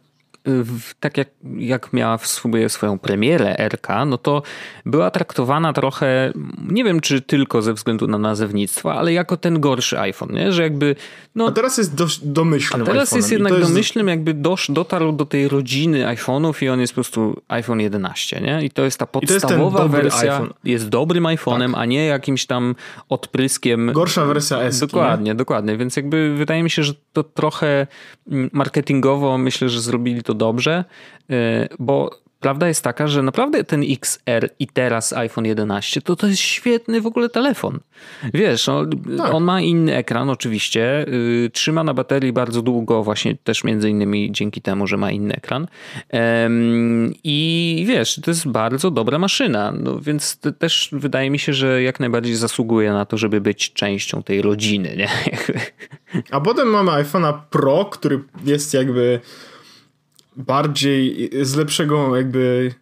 tak jak, jak miała w sobie swoją premierę RK, no to była traktowana trochę, nie wiem czy tylko ze względu na nazewnictwo, ale jako ten gorszy iPhone, nie? że jakby... No, a teraz jest do, domyślnym A teraz jest jednak jest... domyślnym, jakby dosz, dotarł do tej rodziny iPhone'ów i on jest po prostu iPhone 11, nie? I to jest ta podstawowa jest wersja, iPhone. jest dobrym iPhone'em, tak. a nie jakimś tam odpryskiem... Gorsza wersja S. Dokładnie, nie? dokładnie, więc jakby wydaje mi się, że to trochę marketingowo myślę, że zrobili to dobrze, y, bo prawda jest taka, że naprawdę ten XR i teraz iPhone 11 to to jest świetny w ogóle telefon. Wiesz, on, tak. on ma inny ekran oczywiście, yy, trzyma na baterii bardzo długo właśnie też między innymi dzięki temu, że ma inny ekran yy, i wiesz, to jest bardzo dobra maszyna, no, więc też wydaje mi się, że jak najbardziej zasługuje na to, żeby być częścią tej rodziny, nie? A potem mamy iPhone'a Pro, który jest jakby bardziej z lepszego jakby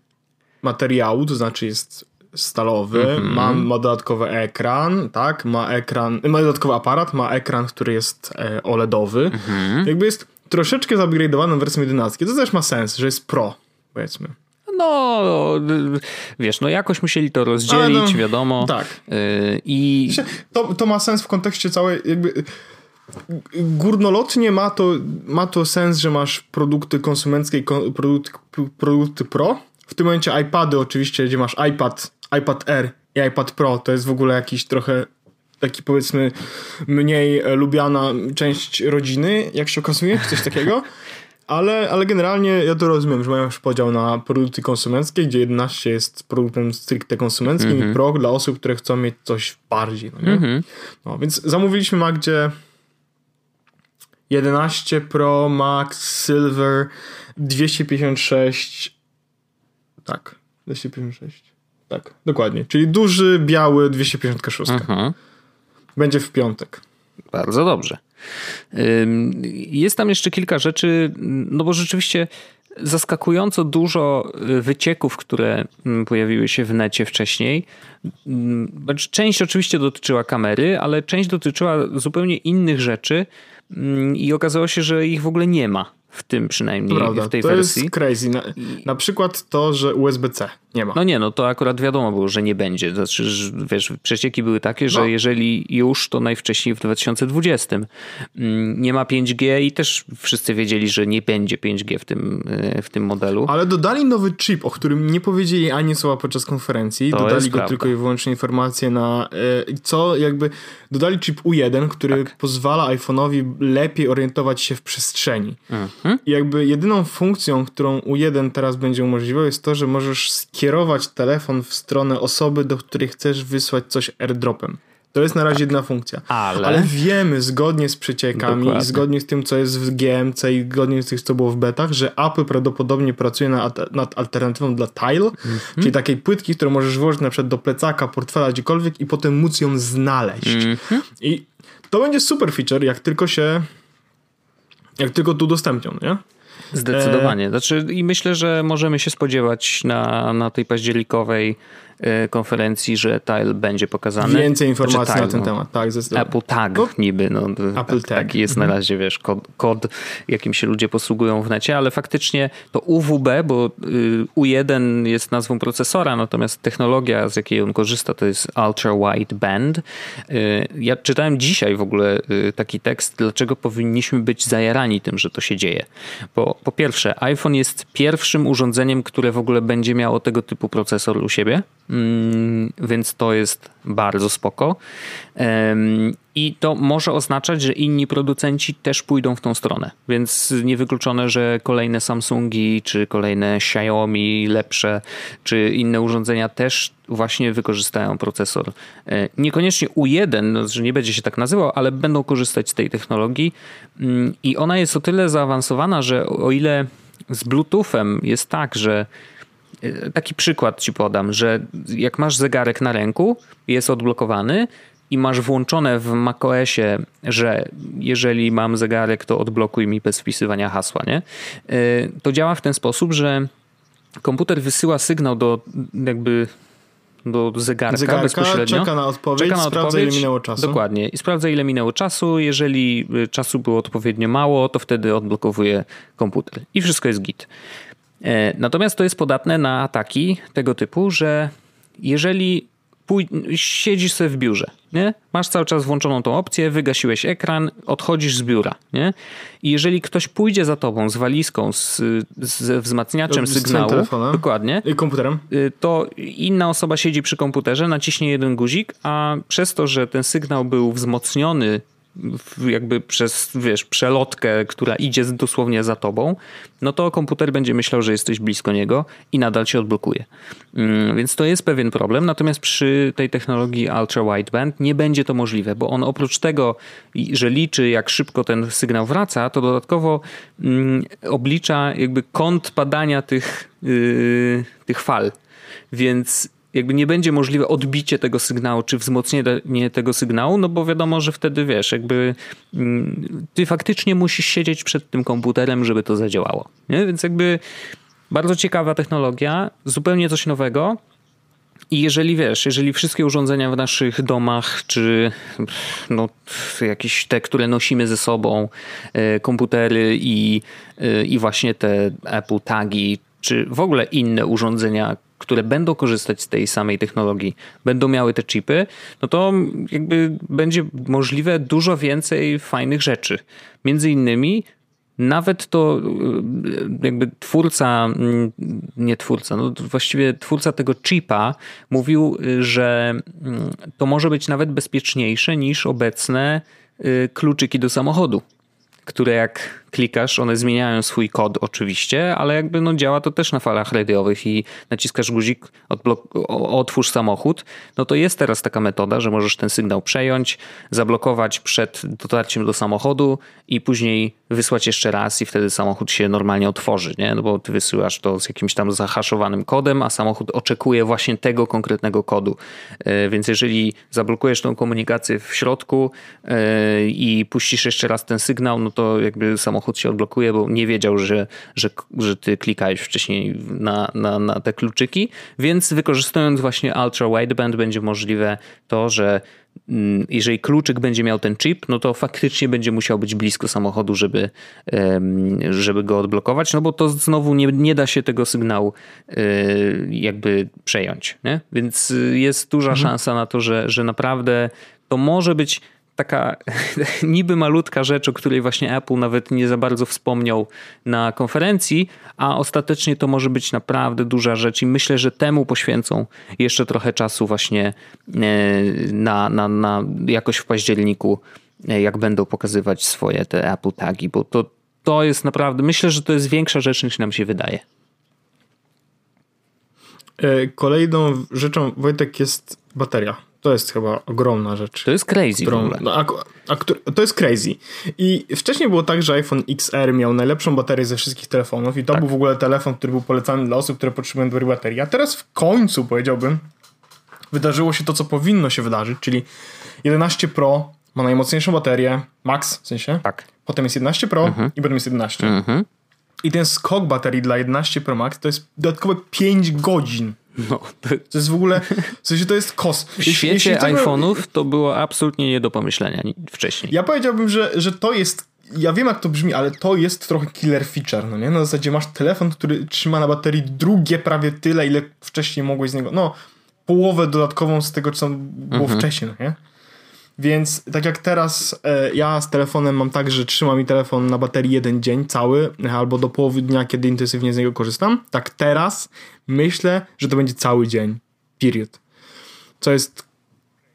materiału, to znaczy jest stalowy, mm -hmm. ma, ma dodatkowy ekran, tak, ma ekran, ma dodatkowy aparat, ma ekran, który jest e, OLEDowy. Mm -hmm. Jakby jest troszeczkę zupgrade'owaną wersją 11. To też ma sens, że jest pro, powiedzmy. No, wiesz, no jakoś musieli to rozdzielić, no, wiadomo. Tak. Yy, I... To, to ma sens w kontekście całej, jakby górnolotnie ma to, ma to sens, że masz produkty konsumenckie i produkty, produkty pro. W tym momencie iPady oczywiście, gdzie masz iPad, iPad Air i iPad Pro, to jest w ogóle jakiś trochę taki powiedzmy mniej lubiana część rodziny, jak się okazuje, coś takiego. Ale, ale generalnie ja to rozumiem, że mają już podział na produkty konsumenckie, gdzie 11 jest produktem stricte konsumenckim mm -hmm. i mhm. Pro dla osób, które chcą mieć coś bardziej. No, nie? Mm -hmm. no więc zamówiliśmy Magdzie 11 Pro Max Silver 256 tak, 256 tak, dokładnie, czyli duży, biały 256 mhm. będzie w piątek. Bardzo dobrze. Jest tam jeszcze kilka rzeczy, no bo rzeczywiście zaskakująco dużo y, wycieków, które mm, pojawiły się w necie wcześniej. Znaczy, część oczywiście dotyczyła kamery, ale część dotyczyła zupełnie innych rzeczy, i okazało się, że ich w ogóle nie ma w tym przynajmniej, Prawda, w tej to wersji. To jest crazy. Na, na, przykład to, że USB-C nie ma. No nie, no to akurat wiadomo było, że nie będzie. Znaczy, że, wiesz, przecieki były takie, że no. jeżeli już, to najwcześniej w 2020. Mm, nie ma 5G i też wszyscy wiedzieli, że nie będzie 5G w tym, e, w tym modelu. Ale dodali nowy chip, o którym nie powiedzieli ani słowa podczas konferencji. To dodali go prawda. tylko i wyłącznie informacje na e, co jakby dodali chip U1, który tak. pozwala iPhone'owi lepiej orientować się w przestrzeni. Mhm. I jakby jedyną funkcją, którą U1 teraz będzie umożliwiał jest to, że możesz skierować kierować telefon w stronę osoby, do której chcesz wysłać coś airdropem. To jest na razie jedna funkcja. Ale, Ale wiemy zgodnie z przeciekami Dokładnie. i zgodnie z tym, co jest w GMC i zgodnie z tym, co było w betach, że Apple prawdopodobnie pracuje nad, nad alternatywą dla Tile, -hmm. czyli takiej płytki, którą możesz włożyć na przykład do plecaka, portfela, gdziekolwiek i potem móc ją znaleźć. -hmm. I to będzie super feature, jak tylko się Jak tylko tu udostępnią, nie? Zdecydowanie. Znaczy, I myślę, że możemy się spodziewać na, na tej październikowej E, konferencji, że Tile będzie pokazany. Więcej informacji znaczy, na ten no, temat, tak, zdecydowanie. Apple Tag no, niby, no, Apple Tag. taki jest na mhm. razie, wiesz, kod, kod, jakim się ludzie posługują w necie, ale faktycznie to UWB, bo y, U1 jest nazwą procesora, natomiast technologia, z jakiej on korzysta, to jest Ultra Wide Band. Y, ja czytałem dzisiaj w ogóle y, taki tekst, dlaczego powinniśmy być zajarani tym, że to się dzieje. Bo po pierwsze, iPhone jest pierwszym urządzeniem, które w ogóle będzie miało tego typu procesor u siebie. Mm, więc to jest bardzo spoko. I to może oznaczać, że inni producenci też pójdą w tą stronę, więc niewykluczone, że kolejne Samsungi, czy kolejne Xiaomi lepsze, czy inne urządzenia też właśnie wykorzystają procesor. E, niekoniecznie U1, no, że nie będzie się tak nazywał, ale będą korzystać z tej technologii mm, i ona jest o tyle zaawansowana, że o ile z Bluetoothem jest tak, że Taki przykład ci podam, że jak masz zegarek na ręku, jest odblokowany i masz włączone w macOSie, że jeżeli mam zegarek, to odblokuj mi bez wpisywania hasła, nie? Y, to działa w ten sposób, że komputer wysyła sygnał do jakby do zegarka, zegarka bezpośrednio. Czeka na odpowiedź, czeka na sprawdza odpowiedź, ile minęło czasu. Dokładnie. I sprawdza ile minęło czasu. Jeżeli y, czasu było odpowiednio mało, to wtedy odblokowuje komputer. I wszystko jest git. E, natomiast to jest podatne na ataki tego typu, że jeżeli pój- siedzisz sobie w biurze, nie? masz cały czas włączoną tą opcję, wygasiłeś ekran, odchodzisz z biura. Nie? I jeżeli ktoś pójdzie za tobą z walizką, z, z wzmacniaczem z sygnału, dokładnie, i komputerem, y, to inna osoba siedzi przy komputerze, naciśnie jeden guzik, a przez to, że ten sygnał był wzmocniony jakby przez, wiesz, przelotkę, która idzie dosłownie za tobą, no to komputer będzie myślał, że jesteś blisko niego i nadal się odblokuje. Mm, więc to jest pewien problem, natomiast przy tej technologii ultra wideband nie będzie to możliwe, bo on oprócz tego, że liczy jak szybko ten sygnał wraca, to dodatkowo mm, oblicza jakby kąt padania tych, yy, tych fal. Więc jakby nie będzie możliwe odbicie tego sygnału, czy wzmocnienie tego sygnału, no bo wiadomo, że wtedy wiesz, jakby mm, ty faktycznie musisz siedzieć przed tym komputerem, żeby to zadziałało. Nie? Więc jakby bardzo ciekawa technologia, zupełnie coś nowego. I jeżeli wiesz, jeżeli wszystkie urządzenia w naszych domach, czy no, jakieś te, które nosimy ze sobą, e, komputery i, e, i właśnie te Apple Tagi, czy w ogóle inne urządzenia, które będą korzystać z tej samej technologii, będą miały te chipy, no to jakby będzie możliwe dużo więcej fajnych rzeczy. Między innymi nawet to y, jakby twórca, mm, nie twórca, no właściwie twórca tego chipa mówił, że mm, to może być nawet bezpieczniejsze niż obecne y, kluczyki do samochodu, które jak klikasz, one zmieniają swój kod oczywiście, ale jakby no działa to też na falach radiowych i naciskasz guzik otwórz samochód, no to jest teraz taka metoda, że możesz ten sygnał przejąć, zablokować przed dotarciem do samochodu i później wysłać jeszcze raz i wtedy samochód się normalnie otworzy, nie? No bo ty wysyłasz to z jakimś tam zahaszowanym kodem, a samochód oczekuje właśnie tego konkretnego kodu. E, więc jeżeli zablokujesz tą komunikację w środku e, i puścisz jeszcze raz ten sygnał, no to jakby samochód samochód się odblokuje, bo nie wiedział, że, że, że ty klikałeś wcześniej na, na, na te kluczyki, więc wykorzystując właśnie Ultra Wideband będzie możliwe to, że mm, jeżeli kluczyk będzie miał ten chip, no to faktycznie będzie musiał być blisko samochodu, żeby, żeby go odblokować, no bo to znowu nie, nie da się tego sygnału e, jakby przejąć. Nie? Więc jest duża mhm. szansa na to, że, że naprawdę to może być taka niby malutka rzecz, o której właśnie Apple nawet nie za bardzo wspomniał na konferencji, a ostatecznie to może być naprawdę duża rzecz i myślę, że temu poświęcą jeszcze trochę czasu właśnie e, na, na, na jakoś w październiku, e, jak będą pokazywać swoje te Apple tagi, bo to, to jest naprawdę, myślę, że to jest większa rzecz niż nam się wydaje. E, kolejną rzeczą, Wojtek, jest bateria to jest chyba ogromna rzecz. To jest crazy którą, no, a, a, to jest crazy. I wcześniej było tak, że iPhone XR miał najlepszą baterię ze wszystkich telefonów i to tak. był w ogóle telefon, który był polecany dla osób, które potrzebują dobrej baterii. A teraz w końcu, powiedziałbym, wydarzyło się to, co powinno się wydarzyć, czyli 11 Pro ma najmocniejszą baterię, max w sensie. Tak. Potem jest 11 Pro mhm. i potem jest 11. Mhm. I ten skok baterii dla 11 Pro Max to jest dodatkowe 5 godzin. No, to... to jest w ogóle, w sensie to jest kos. W świecie iPhone'ów to było absolutnie nie do pomyślenia wcześniej. Ja powiedziałbym, że, że to jest ja wiem jak to brzmi, ale to jest trochę killer feature, no nie? Na zasadzie masz telefon, który trzyma na baterii drugie prawie tyle, ile wcześniej mogłeś z niego, no połowę dodatkową z tego, co było mhm. wcześniej, no nie? Więc tak jak teraz e, ja z telefonem mam tak, że trzyma mi telefon na baterii jeden dzień cały, albo do połowy dnia, kiedy intensywnie z niego korzystam, tak teraz myślę, że to będzie cały dzień. Period. Co jest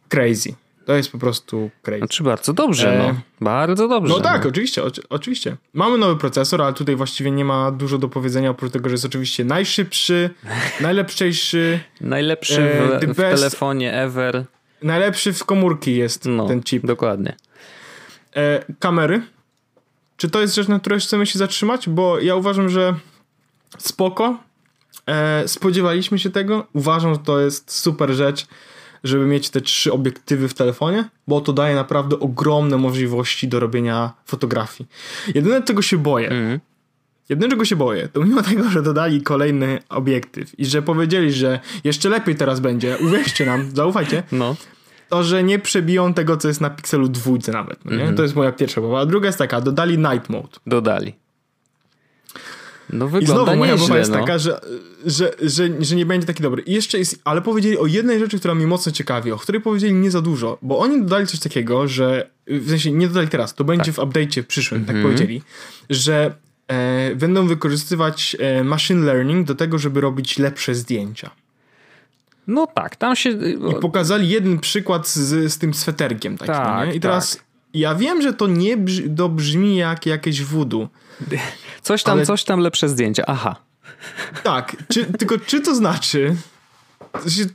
crazy. To jest po prostu crazy. Znaczy bardzo dobrze, no. e... no. Bardzo dobrze. No tak, no. oczywiście, o, oczywiście. Mamy nowy procesor, ale tutaj właściwie nie ma dużo do powiedzenia, oprócz tego, że jest oczywiście najszybszy, najlepszejszy. Najlepszy e, w, w telefonie ever. Najlepszy w komórki jest no, ten chip. Dokładnie. E, kamery. Czy to jest rzecz, na której chcemy się zatrzymać? Bo ja uważam, że spoko. E, spodziewaliśmy się tego. Uważam, że to jest super rzecz, żeby mieć te trzy obiektywy w telefonie, bo to daje naprawdę ogromne możliwości do robienia fotografii. Jedyne, czego się boję, mm. Jedyne, czego się boję, to mimo tego, że dodali kolejny obiektyw i że powiedzieli, że jeszcze lepiej teraz będzie, uwierzcie nam, zaufajcie, no. to, że nie przebiją tego, co jest na Pixelu dwójce nawet. No mm -hmm. To jest moja pierwsza obawa. A druga jest taka, dodali Night Mode. Dodali. No wygląda I znowu moja obawa jest no. taka, że, że, że, że nie będzie taki dobry. I jeszcze jest, ale powiedzieli o jednej rzeczy, która mnie mocno ciekawi, o której powiedzieli nie za dużo, bo oni dodali coś takiego, że w sensie nie dodali teraz, to będzie tak. w update'cie przyszłym, mm -hmm. tak mhm. powiedzieli, że będą wykorzystywać e, machine learning do tego, żeby robić lepsze zdjęcia. No tak, tam się... I pokazali jeden przykład z, z tym sweterkiem takim, tak, nie? I teraz tak. ja wiem, że to nie brzmi, to brzmi jak jakieś voodoo. Coś tam, ale... coś tam lepsze zdjęcia, aha. Tak, czy, tylko czy to znaczy...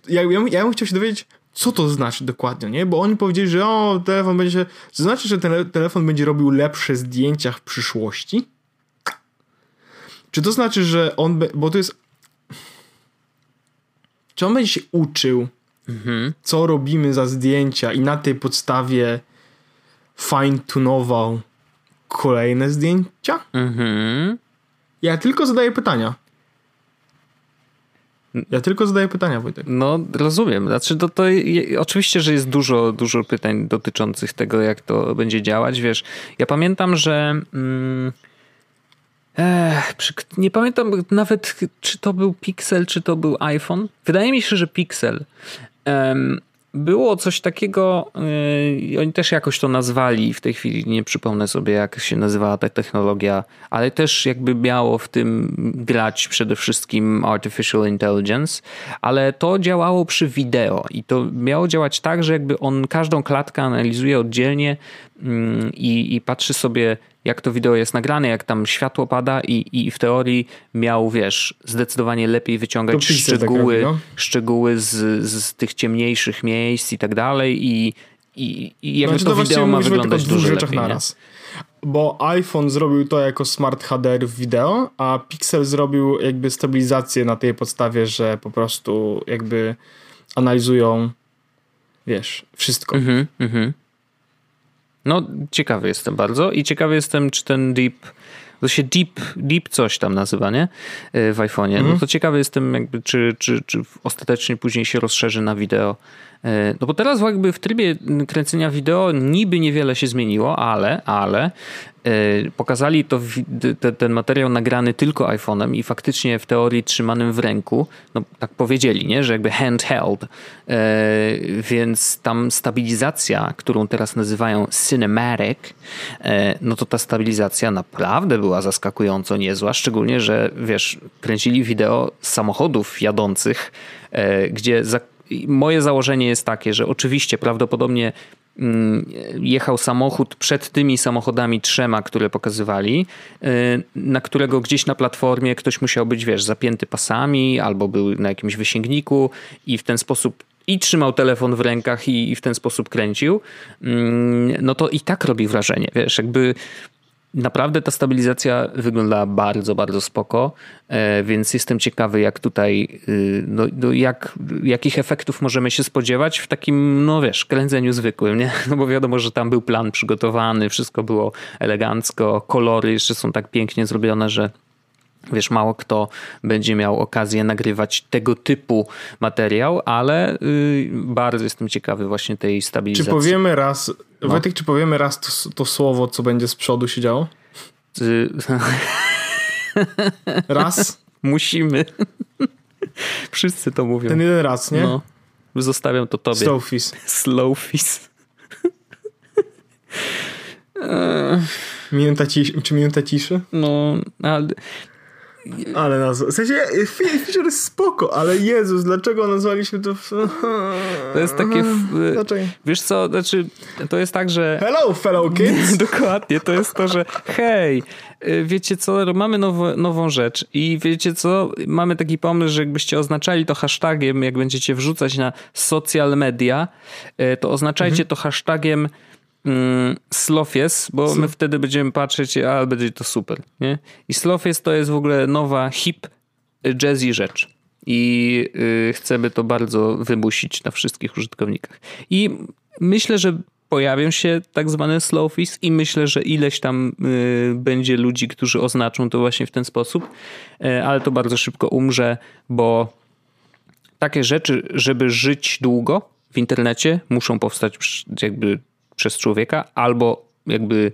Ja, ja, ja bym chciał się dowiedzieć, co to znaczy dokładnie, nie? Bo oni powiedzieli, że o, telefon będzie... To znaczy, że ten telefon będzie robił lepsze zdjęcia w przyszłości? Czy to znaczy, że on, bo to jest, czy on będzie się uczył, mhm. co robimy za zdjęcia i na tej podstawie fine-tunował kolejne zdjęcia? Mhm. Ja tylko zadaję pytania. Ja tylko zadaję pytania, Wojtek. No, rozumiem. Znaczy, to, to oczywiście, że jest dużo, dużo pytań dotyczących tego, jak to będzie działać. Wiesz, ja pamiętam, że. Mm, Ech, nie pamiętam nawet, czy to był Pixel, czy to był iPhone. Wydaje mi się, że Pixel. Um, było coś takiego, yy, oni też jakoś to nazwali, w tej chwili nie przypomnę sobie jak się nazywała ta technologia, ale też jakby miało w tym grać przede wszystkim Artificial Intelligence, ale to działało przy wideo i to miało działać tak, że jakby on każdą klatkę analizuje oddzielnie yy, i, i patrzy sobie jak to wideo jest nagrane, jak tam światło pada i, i w teorii miał, wiesz, zdecydowanie lepiej wyciągać tak szczegóły, tak robi, no? szczegóły z, z tych ciemniejszych miejsc i tak dalej i, i, i jakby znaczy, to, to wideo ma wyglądać dużo rzeczach lepiej, naraz. Bo iPhone zrobił to jako smart HDR w wideo, a Pixel zrobił jakby stabilizację na tej podstawie, że po prostu jakby analizują wiesz, wszystko. Mhm, mhm. No, ciekawy jestem bardzo i ciekawy jestem, czy ten Deep, to się Deep, Deep coś tam nazywa, nie? E, w iPhone'ie. No mhm. to ciekawy jestem, jakby, czy, czy, czy ostatecznie później się rozszerzy na wideo. E, no bo teraz jakby w trybie kręcenia wideo niby niewiele się zmieniło, ale, ale E, pokazali to te, ten materiał nagrany tylko iPhone'em i faktycznie w teorii trzymanym w ręku, no tak powiedzieli, nie, że jakby handheld, e, więc tam stabilizacja, którą teraz nazywają cinematic, no to ta stabilizacja naprawdę była zaskakująco niezła, szczególnie, że wiesz, kręcili wideo z samochodów jadących, gdzie za moje założenie jest takie, że oczywiście prawdopodobnie Mm, jechał samochód przed tymi samochodami trzema, które pokazywali, y, na którego gdzieś na platformie ktoś musiał być, wiesz, zapięty pasami albo był na jakimś wysięgniku i w ten sposób i trzymał telefon w rękach i, i w ten sposób kręcił, mm, no to i tak robi wrażenie, wiesz, jakby Naprawdę ta stabilizacja wygląda bardzo, bardzo spoko, e, więc jestem ciekawy, jak tutaj, y, no, no, jak, jakich efektów możemy się spodziewać w takim, no wiesz, kręceniu zwykłym, nie? No bo wiadomo, że tam był plan przygotowany, wszystko było elegancko, kolory jeszcze są tak pięknie zrobione, że Wiesz, mało kto będzie miał okazję nagrywać tego typu materiał, ale yy, bardzo jestem ciekawy właśnie tej stabilizacji. Czy powiemy raz, no. Wojtek, czy powiemy raz to, to, słowo, co będzie z przodu się działo? Raz? Musimy. Wszyscy to mówią. Ten jeden raz, nie? No. Zostawiam to tobie. Slowfis. Slowfis. Minuta ciszy, czy minuta ciszy? No, ale ale nazwa. W sensie Fisher jest spoko, ale Jezus, dlaczego nazwaliśmy to. To jest takie. Dlaczego? Wiesz co, znaczy, to jest tak, że. Hello, fellow kids! Dokładnie, to jest to, że hej, y, wiecie co, mamy nowo, nową rzecz i wiecie co, mamy taki pomysł, że jakbyście oznaczali to hashtagiem, jak będziecie wrzucać na social media, y, to oznaczajcie mhm. to hashtagiem mm, Slofies, bo my wtedy będziemy patrzeć, a będzie to super. Nie? I Slofies to jest w ogóle nowa, hip, jazzy rzecz. I y, chcemy to bardzo wymusić na wszystkich użytkownikach. I myślę, że pojawią się tak zwane slowfis i myślę, że ileś tam y, będzie ludzi, którzy oznaczą to właśnie w ten sposób, y, ale to bardzo szybko umrze, bo takie rzeczy, żeby żyć długo w internecie, muszą powstać jakby przez człowieka, albo jakby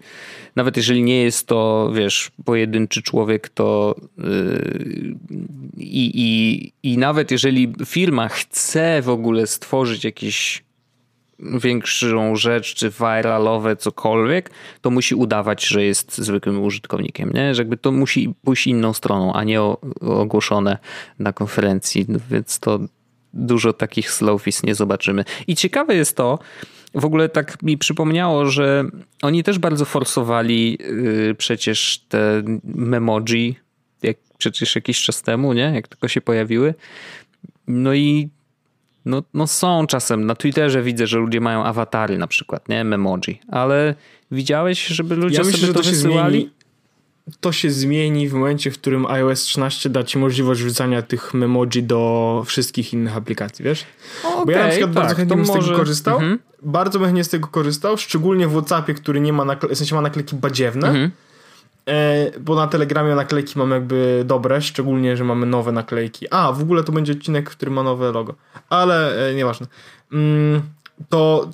nawet jeżeli nie jest to, wiesz, pojedynczy człowiek, to yy, i, i nawet jeżeli firma chce w ogóle stworzyć jakieś większą rzecz, czy viralowe, cokolwiek, to musi udawać, że jest zwykłym użytkownikiem, nie? Że jakby to musi pójść inną stroną, a nie ogłoszone na konferencji, więc to dużo takich slowfis nie zobaczymy. I ciekawe jest to, w ogóle tak mi przypomniało, że oni też bardzo forsowali yy, przecież te memoji, jak przecież jakiś czas temu, nie? Jak tylko się pojawiły. No i no, no są czasem, na Twitterze widzę, że ludzie mają awatary na przykład, nie? Memoji. Ale widziałeś, żeby ludzie ja myślę, sobie to, to wysyłali? Zmieni to się zmieni w momencie, w którym iOS 13 da ci możliwość wrzucania tych memoji do wszystkich innych aplikacji, wiesz? Okay, Bo ja na przykład tak, bardzo chętnie bym może... z tego korzystał. Mhm. Bardzo bym chętnie z tego korzystał, szczególnie w WhatsAppie, który nie ma, nakle... w sensie ma naklejki badziewne. Mhm. E, bo na Telegramie naklejki mam jakby dobre, szczególnie, że mamy nowe naklejki. A, w ogóle to będzie odcinek, który ma nowe logo. Ale e, nieważne. Mm, to,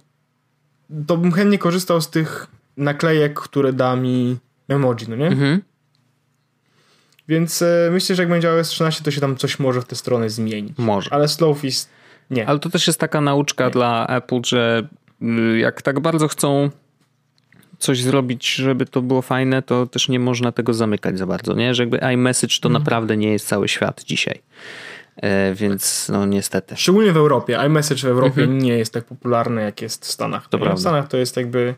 to bym chętnie korzystał z tych naklejek, które da mi emoji, no nie? Mhm. Więc e, myślę, że jak będzie iOS 13, to się tam coś może w tę stronę zmienić. Może. Ale Slowfist nie. Ale to też jest taka nauczka nie. dla Apple, że y, jak tak bardzo chcą coś zrobić, żeby to było fajne, to też nie można tego zamykać za bardzo, nie? Że jakby iMessage to mhm. naprawdę nie jest cały świat dzisiaj. E, więc no niestety. Szczególnie w Europie. iMessage w Europie mhm. nie jest tak popularny, jak jest w Stanach. To w Stanach to jest jakby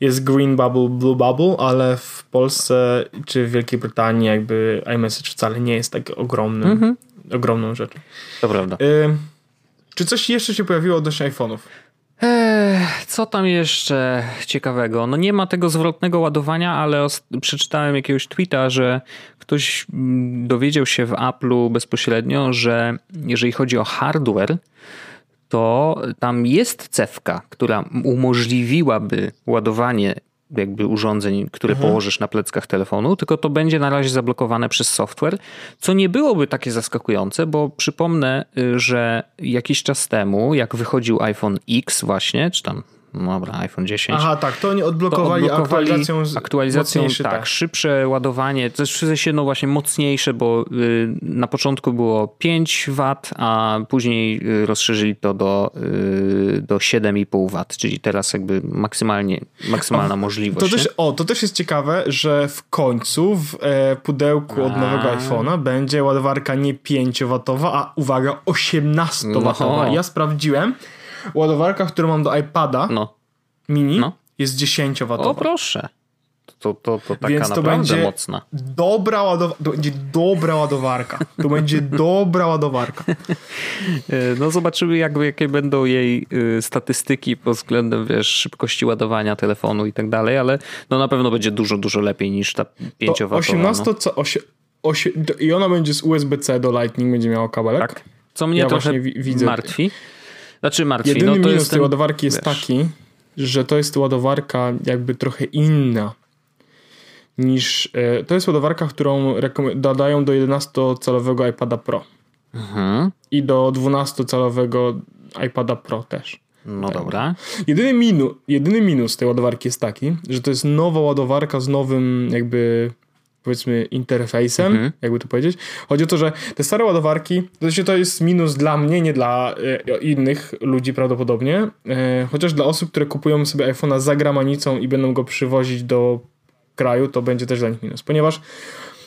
jest green bubble, blue bubble, ale w Polsce czy w Wielkiej Brytanii jakby iMessage wcale nie jest tak ogromnym, mhm. ogromną rzeczą. To prawda. Y czy coś jeszcze się pojawiło odnośnie iPhone'ów? co tam jeszcze ciekawego? No nie ma tego zwrotnego ładowania, ale przeczytałem jakiegoś tweeta, że ktoś mm, dowiedział się w Apple'u bezpośrednio, że jeżeli chodzi o hardware, to tam jest cewka, która umożliwiłaby ładowanie jakby urządzeń, które mhm. położysz na pleckach telefonu, tylko to będzie na razie zablokowane przez software, co nie byłoby takie zaskakujące, bo przypomnę, y, że jakiś czas temu, jak wychodził iPhone X właśnie, czy tam dobra, iPhone 10. Aha, tak, to oni odblokowali, to odblokowali aktualizacją, aktualizacją tak, tak, szybsze ładowanie, to jest w sensie no właśnie mocniejsze, bo y, na początku było 5 W, a później y, rozszerzyli to do, y, do 7,5 W, czyli teraz jakby maksymalnie, maksymalna o, możliwość. To też, o, to też jest ciekawe, że w końcu w e, pudełku od nowego iPhone'a będzie ładowarka nie 5W, a uwaga, 18W. No. Ja sprawdziłem, Ładowarka, którą mam do iPada no. mini, no. jest 10 W. O proszę. To, to, to taka Więc to naprawdę będzie mocna. Dobra ładow- to będzie dobra ładowarka. To będzie dobra ładowarka. E, no zobaczymy jakby, jakie będą jej y, statystyki pod względem wiesz, szybkości ładowania telefonu i tak dalej, ale no na pewno będzie dużo, dużo lepiej niż ta 5 to 18 no. co, osie, osie, I ona będzie z USB-C do Lightning, będzie miała kabelek. Tak. Co mnie ja trochę widzę. martwi. Znaczy martwi. Jedyny no, minus tej ten, ładowarki jest wiesz. taki, że to jest ładowarka jakby trochę inna niż. E, to jest ładowarka, którą dodają do 11-calowego iPada Pro. Mhm. I do 12-calowego iPada Pro też. No tak. dobra. Jedyny, minu, jedyny minus tej ładowarki jest taki, że to jest nowa ładowarka z nowym jakby powiedzmy interfejsem, mhm. jakby to powiedzieć. Chodzi o to, że te stare ładowarki, to, znaczy to jest minus dla mnie, nie dla e, innych ludzi prawdopodobnie, e, chociaż dla osób, które kupują sobie iPhone'a za granicą i będą go przywozić do kraju, to będzie też dla nich minus, ponieważ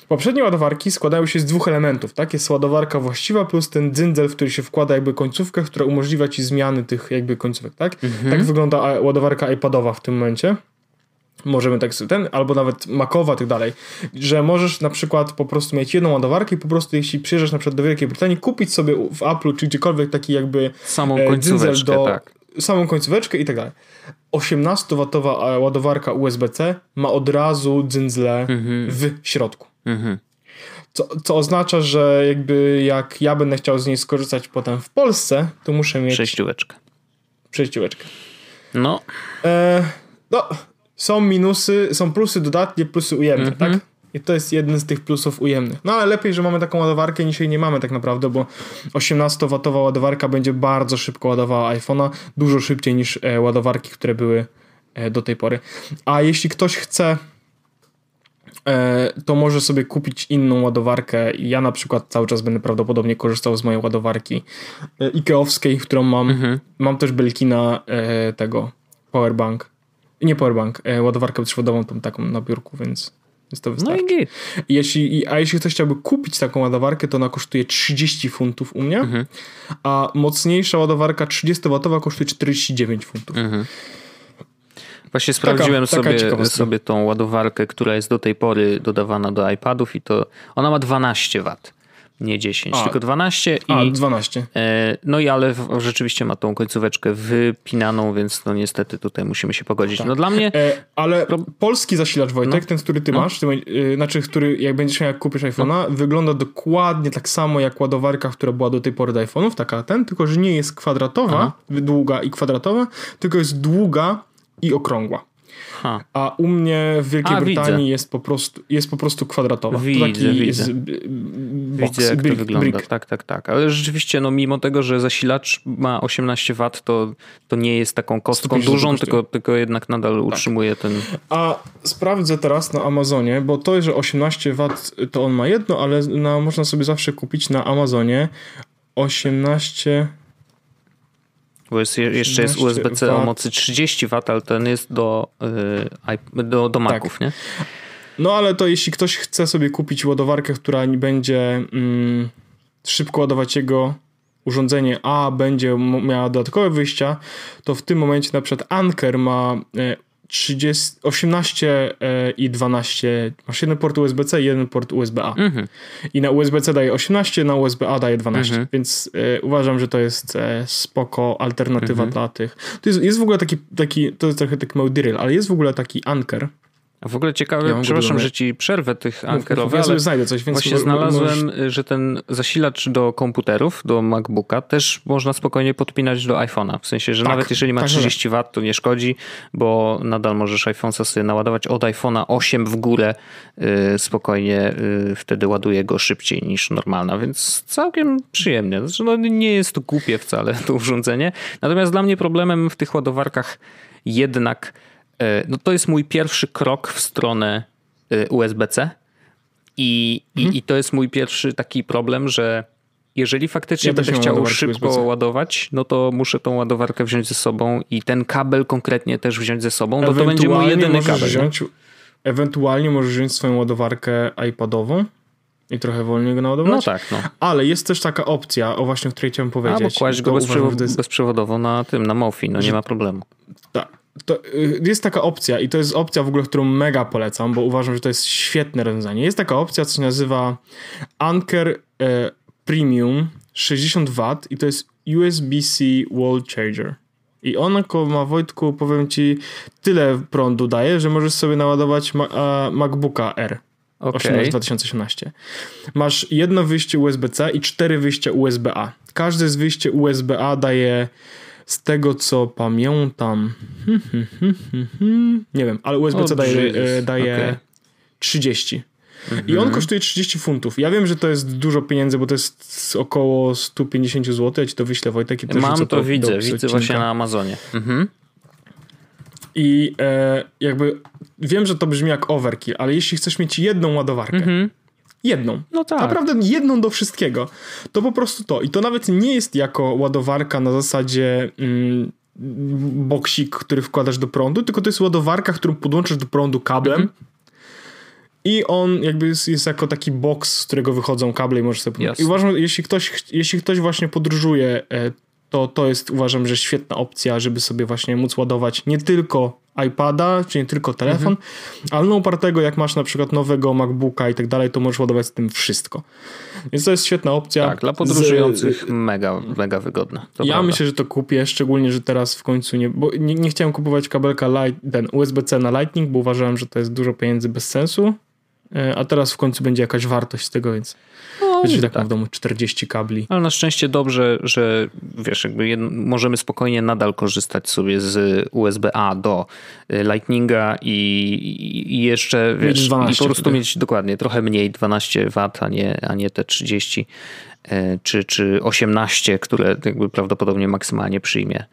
poprzednie ładowarki składają się z dwóch elementów, tak? Jest ładowarka właściwa plus ten dzyndzel, w który się wkłada jakby końcówkę, która umożliwia ci zmiany tych jakby końcówek, tak? Mhm. Tak wygląda ładowarka iPadowa w tym momencie możemy tak ten, albo nawet makowa, tak dalej, że możesz na przykład po prostu mieć jedną ładowarkę i po prostu jeśli przyjeżdżasz na przykład do Wielkiej Brytanii, kupić sobie w Apple'u czy gdziekolwiek taki jakby samą e, końcóweczkę, do, tak. samą końcóweczkę i tak dalej. 18W ładowarka USB-C ma od razu dzyndzle mhm. w środku. Mhm. Co, co oznacza, że jakby jak ja będę chciał z niej skorzystać potem w Polsce, to muszę mieć... Przejścióweczkę. Przejścióweczkę. No. E, no, są minusy, są plusy dodatnie, plusy ujemne, mm -hmm. tak? I to jest jeden z tych plusów ujemnych. No ale lepiej, że mamy taką ładowarkę niż jej nie mamy tak naprawdę, bo 18W ładowarka będzie bardzo szybko ładowała iPhone'a, dużo szybciej niż e, ładowarki, które były e, do tej pory. A jeśli ktoś chce e, to może sobie kupić inną ładowarkę. Ja na przykład cały czas będę prawdopodobnie korzystał z mojej ładowarki e, Ikeowskiej, którą mam. Mhm. Mam też Belkina e, tego powerbank nie powerbank, e, ładowarkę bezprzewodową tą taką na biurku, więc, więc to wystarczy. No i jeśli, a jeśli ktoś chciałby kupić taką ładowarkę, to ona kosztuje 30 funtów u mnie, mhm. a mocniejsza ładowarka 30W kosztuje 49 funtów. Mhm. Właśnie sprawdziłem taka, sobie, taka sobie tą ładowarkę, która jest do tej pory dodawana do iPadów i to ona ma 12 W nie 10, a, tylko 12. A, i, 12. E, no i ale w, rzeczywiście ma tą końcóweczkę wypinaną, więc no niestety tutaj musimy się pogodzić. Tak. No dla mnie... E, ale pro... polski zasilacz Wojtek, no. ten, który ty no. masz, ty, y, znaczy, który jak będziesz miał, jak kupisz iPhone'a, no. wygląda dokładnie tak samo jak ładowarka, która była do tej pory do iPhone'ów, taka ten, tylko że nie jest kwadratowa, Aha. długa i kwadratowa, tylko jest długa i okrągła. Aha. A u mnie w Wielkiej A, Brytanii jest po, prostu, jest po prostu kwadratowa. Widzę, to taki widzę. box, widzę, jak brick, to wygląda. Brick. Tak, tak, tak. Ale rzeczywiście, no mimo tego, że zasilacz ma 18 W, to, to nie jest taką kostką dużą, tylko, tylko jednak nadal tak. utrzymuje ten... A sprawdzę teraz na Amazonie, bo to, że 18 W to on ma jedno, ale na, można sobie zawsze kupić na Amazonie 18 bo jest, jeszcze jest USB-C o mocy 30 W, ale ten jest do, yy, do, do Maców, tak. nie? No ale to jeśli ktoś chce sobie kupić ładowarkę, która nie będzie mm, szybko ładować jego urządzenie, a będzie miała dodatkowe wyjścia, to w tym momencie na przykład Anker ma e, 30, 18 e, i 12. Masz jeden port USB-C i jeden port USB-A. Mhm. I na USB-C daje 18, na USB-A daje 12. Mhm. Więc e, uważam, że to jest e, spoko alternatywa mhm. dla tych. To jest, jest w ogóle taki, taki, to jest trochę taki mały drill, ale jest w ogóle taki Anker, a w ogóle ciekawe, ja przepraszam, że ci przerwę tych ankerowych, ja znajdę coś, więc właśnie znalazłem, że ten zasilacz do komputerów, do MacBooka też można spokojnie podpinać do iPhone'a. W sensie, że tak, nawet jeżeli ma tak, 30 W, to nie szkodzi, bo nadal możesz iPhone'a sobie naładować od iPhone'a 8 w górę yy, spokojnie, yy, wtedy ładuje go szybciej niż normalna, więc całkiem przyjemnie. Znaczy, no, nie jest to głupie wcale to urządzenie. Natomiast dla mnie problemem w tych ładowarkach jednak no to jest mój pierwszy krok w stronę e, USB-C i, mhm. i, i, to jest mój pierwszy taki problem, że jeżeli faktycznie ja będę chciał szybko ładować, no to muszę tą ładowarkę wziąć ze sobą i ten kabel konkretnie też wziąć ze sobą, bo to będzie mój jedyny kabel. Wziąć, ewentualnie możesz wziąć swoją ładowarkę iPadową i trochę wolniej go naładować. No tak, no. Ale jest też taka opcja, o właśnie, o której chciałem powiedzieć. Albo kłaść go bezprzewodowo na tym, na Mofi, no nie ma problemu. Tak, to y, jest taka opcja i to jest opcja w ogóle, którą mega polecam, bo uważam, że to jest świetne rozwiązanie. Jest taka opcja, co się nazywa Anker e, Premium 60W i to jest USB-C Wall Charger. I on ma Wojtku, powiem ci, tyle prądu daje, że możesz sobie naładować ma MacBooka R. Okay. 2018. Masz jedno wyjście USB-C i cztery wyjścia USB-A. Każde z wyjścia USB-A daje z tego co pamiętam, hmm, hmm, hmm, nie wiem, ale USB-C daje, e, daje okay. 30. Mhm. I on kosztuje 30 funtów. Ja wiem, że to jest dużo pieniędzy, bo to jest około 150 zł. Ja ci to wyślę, Wojtek. I Mam to, to widzę, widzę właśnie na Amazonie. Mhm. I e, jakby wiem, że to brzmi jak overkill, ale jeśli chcesz mieć jedną ładowarkę, mhm. Jedną, no tak. naprawdę jedną do wszystkiego, to po prostu to. I to nawet nie jest jako ładowarka na zasadzie mm, boksik, który wkładasz do prądu, tylko to jest ładowarka, którą podłączasz do prądu kablem. Mhm. I on jakby jest, jest, jako taki box, z którego wychodzą kable i możesz sobie... Yes. I uważam, jeśli ktoś, jeśli ktoś właśnie podróżuje e, to to jest uważam, że świetna opcja, żeby sobie właśnie móc ładować nie tylko iPada, czy nie tylko telefon, mhm. ale no upartego jak masz na przykład nowego MacBooka i tak dalej, to możesz ładować z tym wszystko. Więc to jest świetna opcja. Tak, dla podróżujących z, mega, mega wygodna. ja prawda. myślę, że to kupię, szczególnie, że teraz w końcu nie, bo nie, nie chciałem kupować kabelka light, ten USB-C na Lightning, bo uważałem, że to jest dużo pieniędzy bez sensu, e, a teraz w końcu będzie jakaś wartość z tego, więc no, Wiesz, tak, tak. w domu 40 kabli. Ale na szczęście dobrze, że wiesz, jakby jedno, możemy spokojnie nadal korzystać sobie z USB-A do y, Lightninga i, i jeszcze wiesz, 12, i po prostu mieć dokładnie trochę mniej 12 W, a nie, a nie te 30 y, czy, czy 18, które jakby prawdopodobnie maksymalnie przyjmie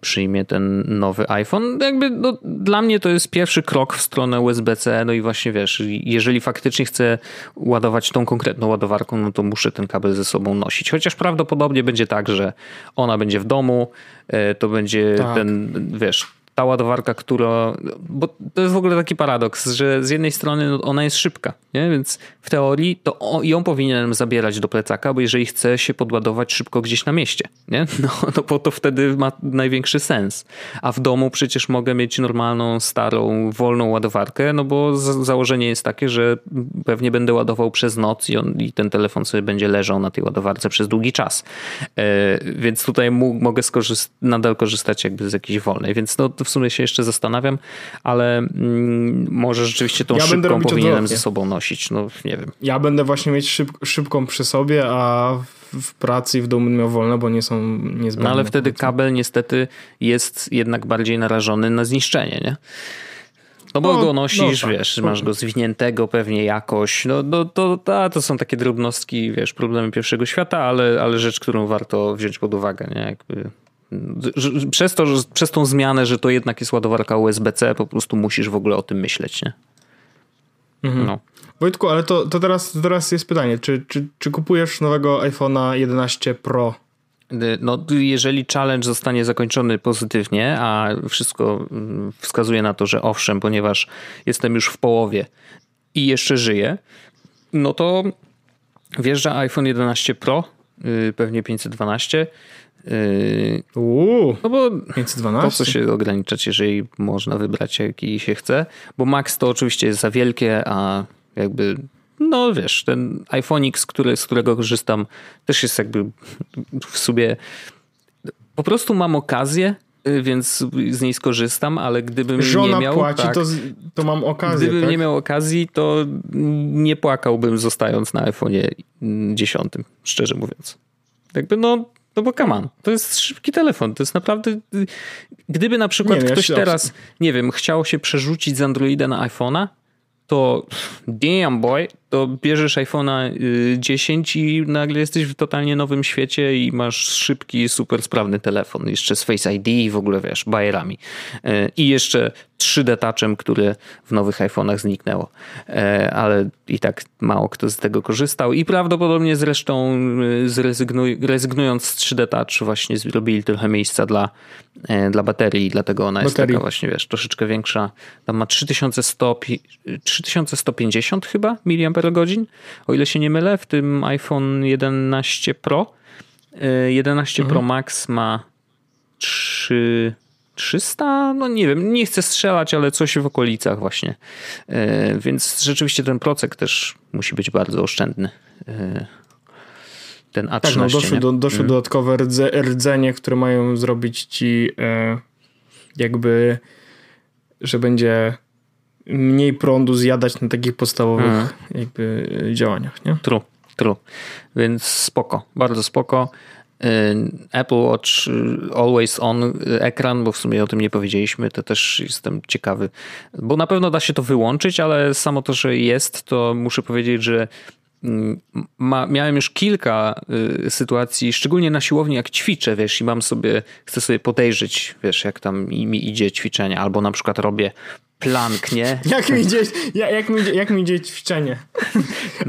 przyjmie ten nowy iPhone. Jakby no, dla mnie to jest pierwszy krok w stronę USB-C, no i właśnie wiesz, jeżeli faktycznie chcę ładować tą konkretną ładowarką, no to muszę ten kabel ze sobą nosić. Chociaż prawdopodobnie będzie tak, że ona będzie w domu, e, to będzie tak. ten, wiesz, ta ładowarka, która. Bo to jest w ogóle taki paradoks, że z jednej strony no, ona jest szybka, nie? więc w teorii to ją powinienem zabierać do plecaka, bo jeżeli chcę się podładować szybko gdzieś na mieście, nie? No, no bo to wtedy ma największy sens. A w domu przecież mogę mieć normalną, starą, wolną ładowarkę, no bo założenie jest takie, że pewnie będę ładował przez noc i, on, i ten telefon sobie będzie leżał na tej ładowarce przez długi czas. E, więc tutaj mogę nadal korzystać jakby z jakiejś wolnej, więc no w sumie się jeszcze zastanawiam, ale mm, może rzeczywiście tą ja szybką powinienem ze sobą nosić, no nie wiem. Ja będę właśnie mieć szyb, szybką przy sobie, a w pracy i w domu miał wolno, bo nie są niezbędne. No ale wtedy kabel niestety jest jednak bardziej narażony na zniszczenie, nie? No bo no, go nosisz, no tak, wiesz, masz go zwiniętego pewnie jakoś. No, no to, to, to są takie drobnostki, wiesz, problemy pierwszego świata, ale, ale rzecz, którą warto wziąć pod uwagę, nie? Jakby przez, to, że, przez tą zmianę, że to jednak jest ładowarka USB-C, po prostu musisz w ogóle o tym myśleć, nie? Mhm. No. Wojtku, ale to, to teraz, teraz jest pytanie, czy, czy, czy kupujesz nowego iPhone'a 11 Pro? No, jeżeli challenge zostanie zakończony pozytywnie, a wszystko mm, wskazuje na to, że owszem, ponieważ jestem już w połowie i jeszcze żyję, no to wjeżdża iPhone 11 Pro, y, pewnie 512 Yy, Uuu, no bo 512. po co się ograniczać, jeżeli można wybrać jaki się chce, bo Max to oczywiście jest za wielkie, a jakby no wiesz, ten iPhone'ik, z, który, z którego korzystam też jest jakby w sobie po prostu mam okazję y, więc z niej skorzystam, ale gdybym Żona nie miał... płaci, tak, to, to mam okazję, Gdybym tak? nie miał okazji, to nie płakałbym zostając na iPhone'ie 10, szczerze mówiąc. Jakby no, no bo come on, to jest szybki telefon, to jest naprawdę... Gdyby na przykład nie, ktoś teraz, nie wiem, chciał się przerzucić z Androida na iPhone'a, to damn boy, to bierzesz iPhone'a 10 y, i nagle jesteś w totalnie nowym świecie i masz szybki, super sprawny telefon. Jeszcze z Face ID i w ogóle wiesz, bajerami. Y, I jeszcze 3D Touchem, które w nowych iPhone'ach zniknęło. Y, ale i tak mało kto z tego korzystał i prawdopodobnie zresztą zrezygnuj, rezygnując z 3D Touch właśnie zrobili trochę miejsca dla, dla baterii i dlatego ona jest taka właśnie, wiesz, troszeczkę większa. Tam ma 3100, 3150 chyba miliamperów godzin, o ile się nie mylę, w tym iPhone 11 Pro. 11 y, mhm. Pro Max ma 3, 300? No nie wiem, nie chcę strzelać, ale coś w okolicach właśnie. E, więc rzeczywiście ten procek też musi być bardzo oszczędny. E, ten A13. Tak, no doszły, do, doszły hmm. dodatkowe rdze, rdzenie, które mają zrobić ci e, jakby, że będzie mniej prądu zjadać na takich podstawowych hmm. jakby działaniach, nie? True, true. Więc spoko, bardzo spoko. Y, Apple Watch y, Always On y, ekran, bo w sumie o tym nie powiedzieliśmy, to też jestem ciekawy, bo na pewno da się to wyłączyć, ale samo to, że jest, to muszę powiedzieć, że mm, ma, miałem już kilka y, sytuacji, szczególnie na siłowni, jak ćwiczę, wiesz, i mam sobie, chcę sobie podejrzeć, wiesz, jak tam mi idzie ćwiczenie, albo na przykład robię plank, nie? Jak mi idzie, jak mi idzie, jak mi idzie ćwiczenie?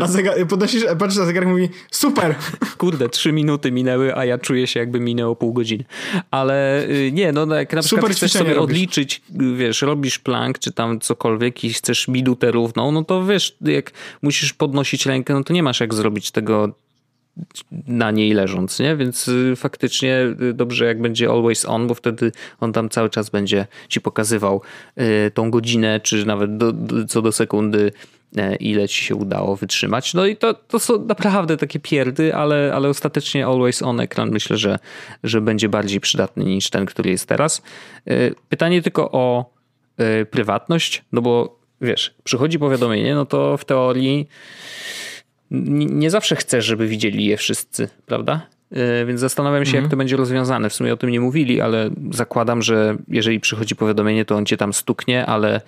A zegar, podnosisz, patrzysz na zegarek mówi super! Kurde, trzy minuty minęły, a ja czuję się jakby minęło pół godziny. Ale y, nie, no jak na przykład super chcesz sobie robisz. odliczyć, wiesz, robisz plank, czy tam cokolwiek i chcesz minutę równą, no to wiesz, jak musisz podnosić rękę, no to nie masz jak zrobić tego na niej leżąc, nie? Więc y, faktycznie y, dobrze jak będzie always on, bo wtedy on tam cały czas będzie ci pokazywał y, tą godzinę, czy nawet do, co do sekundy ile ci się udało wytrzymać. No i to, to są naprawdę takie pierdy, ale, ale ostatecznie always on ekran myślę, że, że będzie bardziej przydatny niż ten, który jest teraz. Pytanie tylko o prywatność, no bo wiesz, przychodzi powiadomienie, no to w teorii nie zawsze chcesz, żeby widzieli je wszyscy, prawda? E, więc zastanawiam się, mhm. jak to będzie rozwiązane. W sumie o tym nie mówili, ale zakładam, że jeżeli przychodzi powiadomienie, to on cię tam stuknie, ale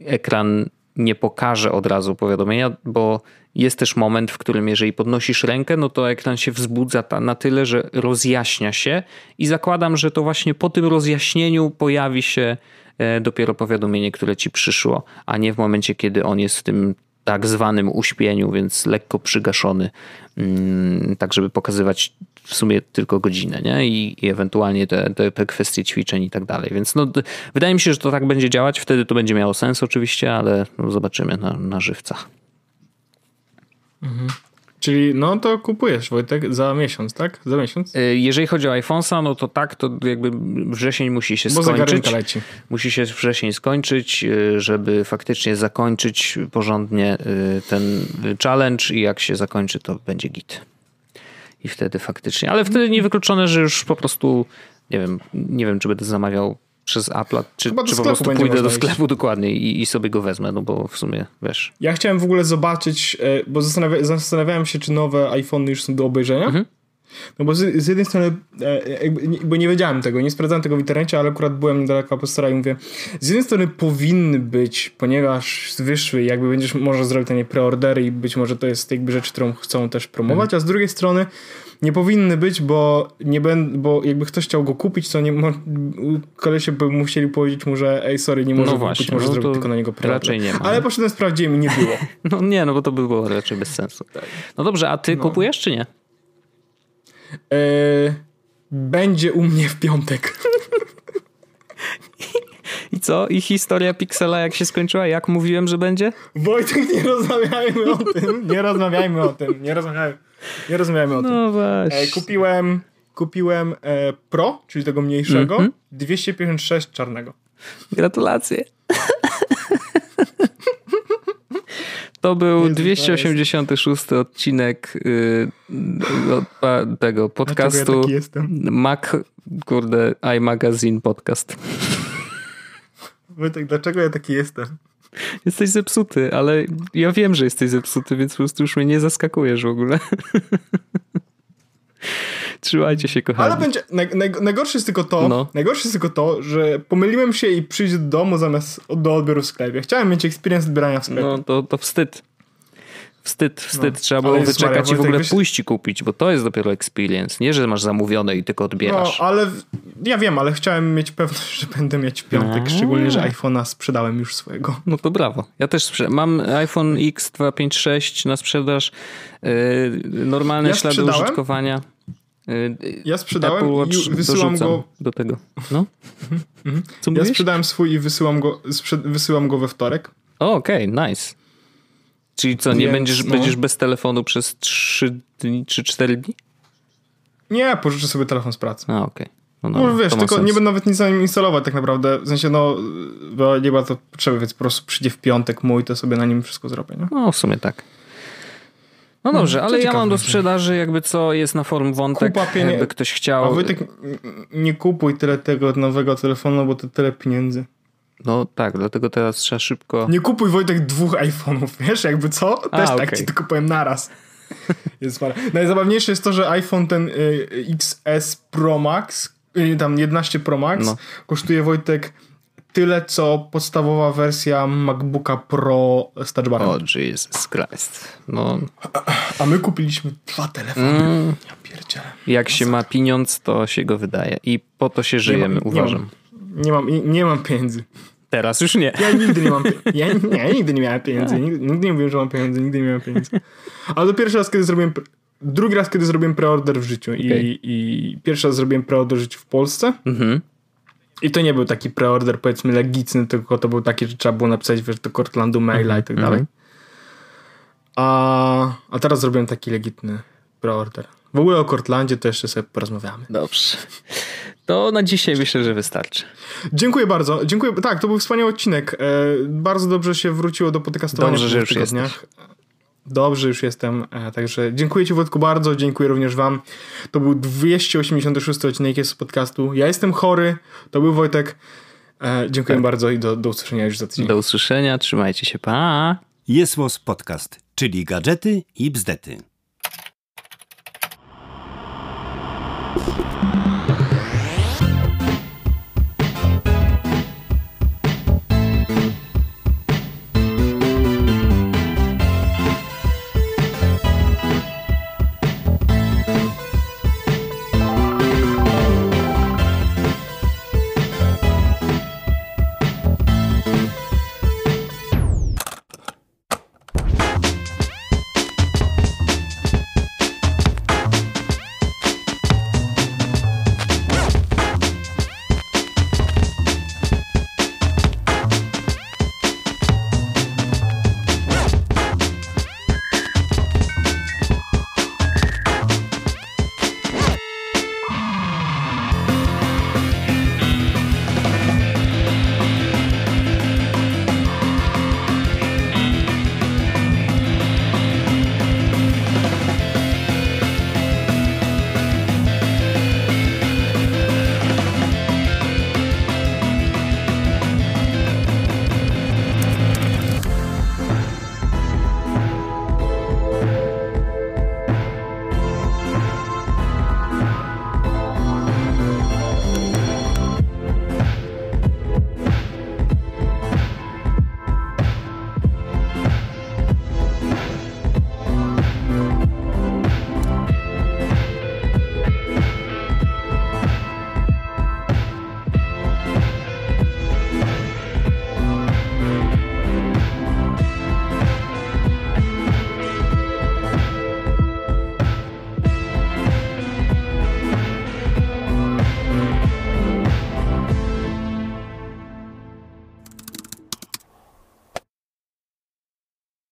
ekran nie pokaże od razu powiadomienia, bo jest też moment, w którym jeżeli podnosisz rękę, no to ekran się wzbudza na tyle, że rozjaśnia się i zakładam, że to właśnie po tym rozjaśnieniu pojawi się e, dopiero powiadomienie, które ci przyszło, a nie w momencie, kiedy on jest w tym tak zwanym uśpieniu, więc lekko przygaszony, mm, tak żeby pokazywać w sumie tylko godzinę, nie? I, i ewentualnie te, te, te, kwestie ćwiczeń i tak dalej. Więc no, wydaje mi się, że to tak będzie działać. Wtedy to będzie miało sens oczywiście, ale no, zobaczymy na, na żywcach. Mhm. Czyli no to kupujesz Wojtek za miesiąc, tak? Za miesiąc? Y, jeżeli chodzi o iPhone'a, no to tak, to jakby wrzesień musi się Bo skończyć. Leci. Musi się wrzesień skończyć, y, żeby faktycznie zakończyć porządnie y, ten challenge i jak się zakończy, to będzie git. I wtedy faktycznie, ale wtedy niewykluczone, że już po prostu nie wiem, nie wiem, czy będę zamawiał przez Apple, czy, czy po prostu pójdę do sklepu dokładnie i, i, sobie go wezmę, no bo w sumie wiesz. Ja chciałem w ogóle zobaczyć, e, bo zastanawia, zastanawiałem się, czy nowe iPhony już są do obejrzenia. Mhm. No bo z, z, jednej strony, e, bo nie wiedziałem tego, nie sprawdzałem tego w internecie, ale akurat byłem niedaleko Apostara i mówię, z jednej strony powinny być, ponieważ wyszły, jakby będziesz może zrobić te preordery i być może to jest jakby rzecz, którą chcą też promować, mhm. a z drugiej strony nie powinny być, bo nie będę, bo jakby ktoś chciał go kupić, to nie kolesie by musieli powiedzieć mu, że ej, sorry, nie może no kupić, może no zrobić tylko na niego preorder. Raczej nie ma. Ale poszedłem sprawdziłem i nie było. no nie, no bo to by było raczej bez sensu. Tak. No dobrze, a ty no. kupujesz czy nie? E, będzie u mnie w piątek. I co? I historia Pixela jak się skończyła? Jak mówiłem, że będzie? Wojtek, nie rozmawiajmy o tym. Nie rozmawiajmy o tym. Nie rozmawiajmy, nie rozmawiajmy o tym. No właśnie. Kupiłem, kupiłem e, Pro, czyli tego mniejszego, mm -hmm. 256 czarnego. Gratulacje. To był 286 odcinek y, tego podcastu. Ja Mac, kurde, iMagazine podcast. Wojtek, dlaczego ja taki jestem? Jesteś zepsuty, ale ja wiem, że jesteś zepsuty, więc po prostu już mnie nie zaskakujesz w ogóle. Trzymajcie się, kochani. Ale będzie, naj, naj, najgorsze jest tylko to, no. najgorsze jest tylko to, że pomyliłem się i przyjść do domu zamiast do odbioru w sklepie. Chciałem mieć experience odbierania w sklepie. No to, to wstyd. Wstyd, wstyd. No, Trzeba było wyczekać Maria, i w ogóle pójść i kupić, bo to jest dopiero experience. Nie, że masz zamówione i tylko odbierasz. No, ale ja wiem, ale chciałem mieć pewność, że będę mieć w piątek, A. szczególnie, że iPhone'a sprzedałem już swojego. No to brawo. Ja też sprzedałem. Mam iPhone X256 na sprzedaż. Yy, normalne ja ślady użytkowania. Yy, ja sprzedałem i wysyłam go do tego. No? Mhm. Co ja sprzedałem swój i wysyłam go, wysyłam go we wtorek. Okej, okay, nice. Czyli co, nie Więc, będziesz, no. będziesz bez telefonu przez 3 dni czy 4 dni? Nie, pożyczę sobie telefon z pracy. A, okej. Okay. No, no, no wiesz, tylko sens. nie będę nawet nic na nim instalować tak naprawdę. W sensie, no, bo nie ma to potrzeby, więc po prostu przyjdzie w piątek mój, to sobie na nim wszystko zrobię. Nie? No, w sumie tak. No dobrze, no, ale ja mam do sprzedaży jakby co jest na forum wątek, Kupa jakby ktoś chciał. A Wojtek, nie kupuj tyle tego nowego telefonu, bo to tyle pieniędzy. No tak, dlatego teraz trzeba szybko... Nie kupuj Wojtek dwóch iPhone'ów, wiesz, jakby co? Też A, tak okay. ci tylko powiem naraz. jest parę. Najzabawniejsze jest to, że iPhone ten y, XS Pro Max, y, tam 11 Pro Max, no. kosztuje Wojtek tyle, co podstawowa wersja MacBooka Pro z touchbarem. O, oh, Jesus Christ. No. A my kupiliśmy dwa telefony. Mm. Ja pierdzielę. Jak się ma pieniądz, to się go wydaje. I po to się żyjemy, nie mam, uważam. Nie mam, nie mam, nie mam pieniędzy. Teraz już nie. Ja nigdy nie mam ja, ja nigdy nie miałem pieniędzy. Nigdy, nigdy nie mówiłem, że mam pieniędzy. Nigdy nie miałem pieniędzy. Ale to pierwszy raz, kiedy zrobiłem... Drugi raz, kiedy zrobiłem preorder w życiu. Okay. I, I pierwszy raz zrobiłem preorder w życiu w Polsce. Mhm. I to nie był taki preorder powiedzmy legitny, tylko to był taki, że trzeba było napisać wiesz, do Cortlandu maila i tak dalej. Mhm. A, a teraz zrobiłem taki legitny preorder. W ogóle o Cortlandzie to jeszcze sobie porozmawiamy. Dobrze. To na dzisiaj myślę, że wystarczy. Dziękuję bardzo. Dziękuję. Tak, to był wspaniały odcinek. E, bardzo dobrze się wróciło do podcastowania dobrze, że już tygodniach. Jesteś. Dobrze już jestem, e, także dziękuję Ci Wojtku bardzo, dziękuję również Wam. To był 286 odcinek z podcastu. Ja jestem chory, to był Wojtek. E, dziękuję tak. bardzo i do, do usłyszenia już za tydzień. Do usłyszenia, trzymajcie się, pa! Jest Podcast, czyli gadżety i bzdety.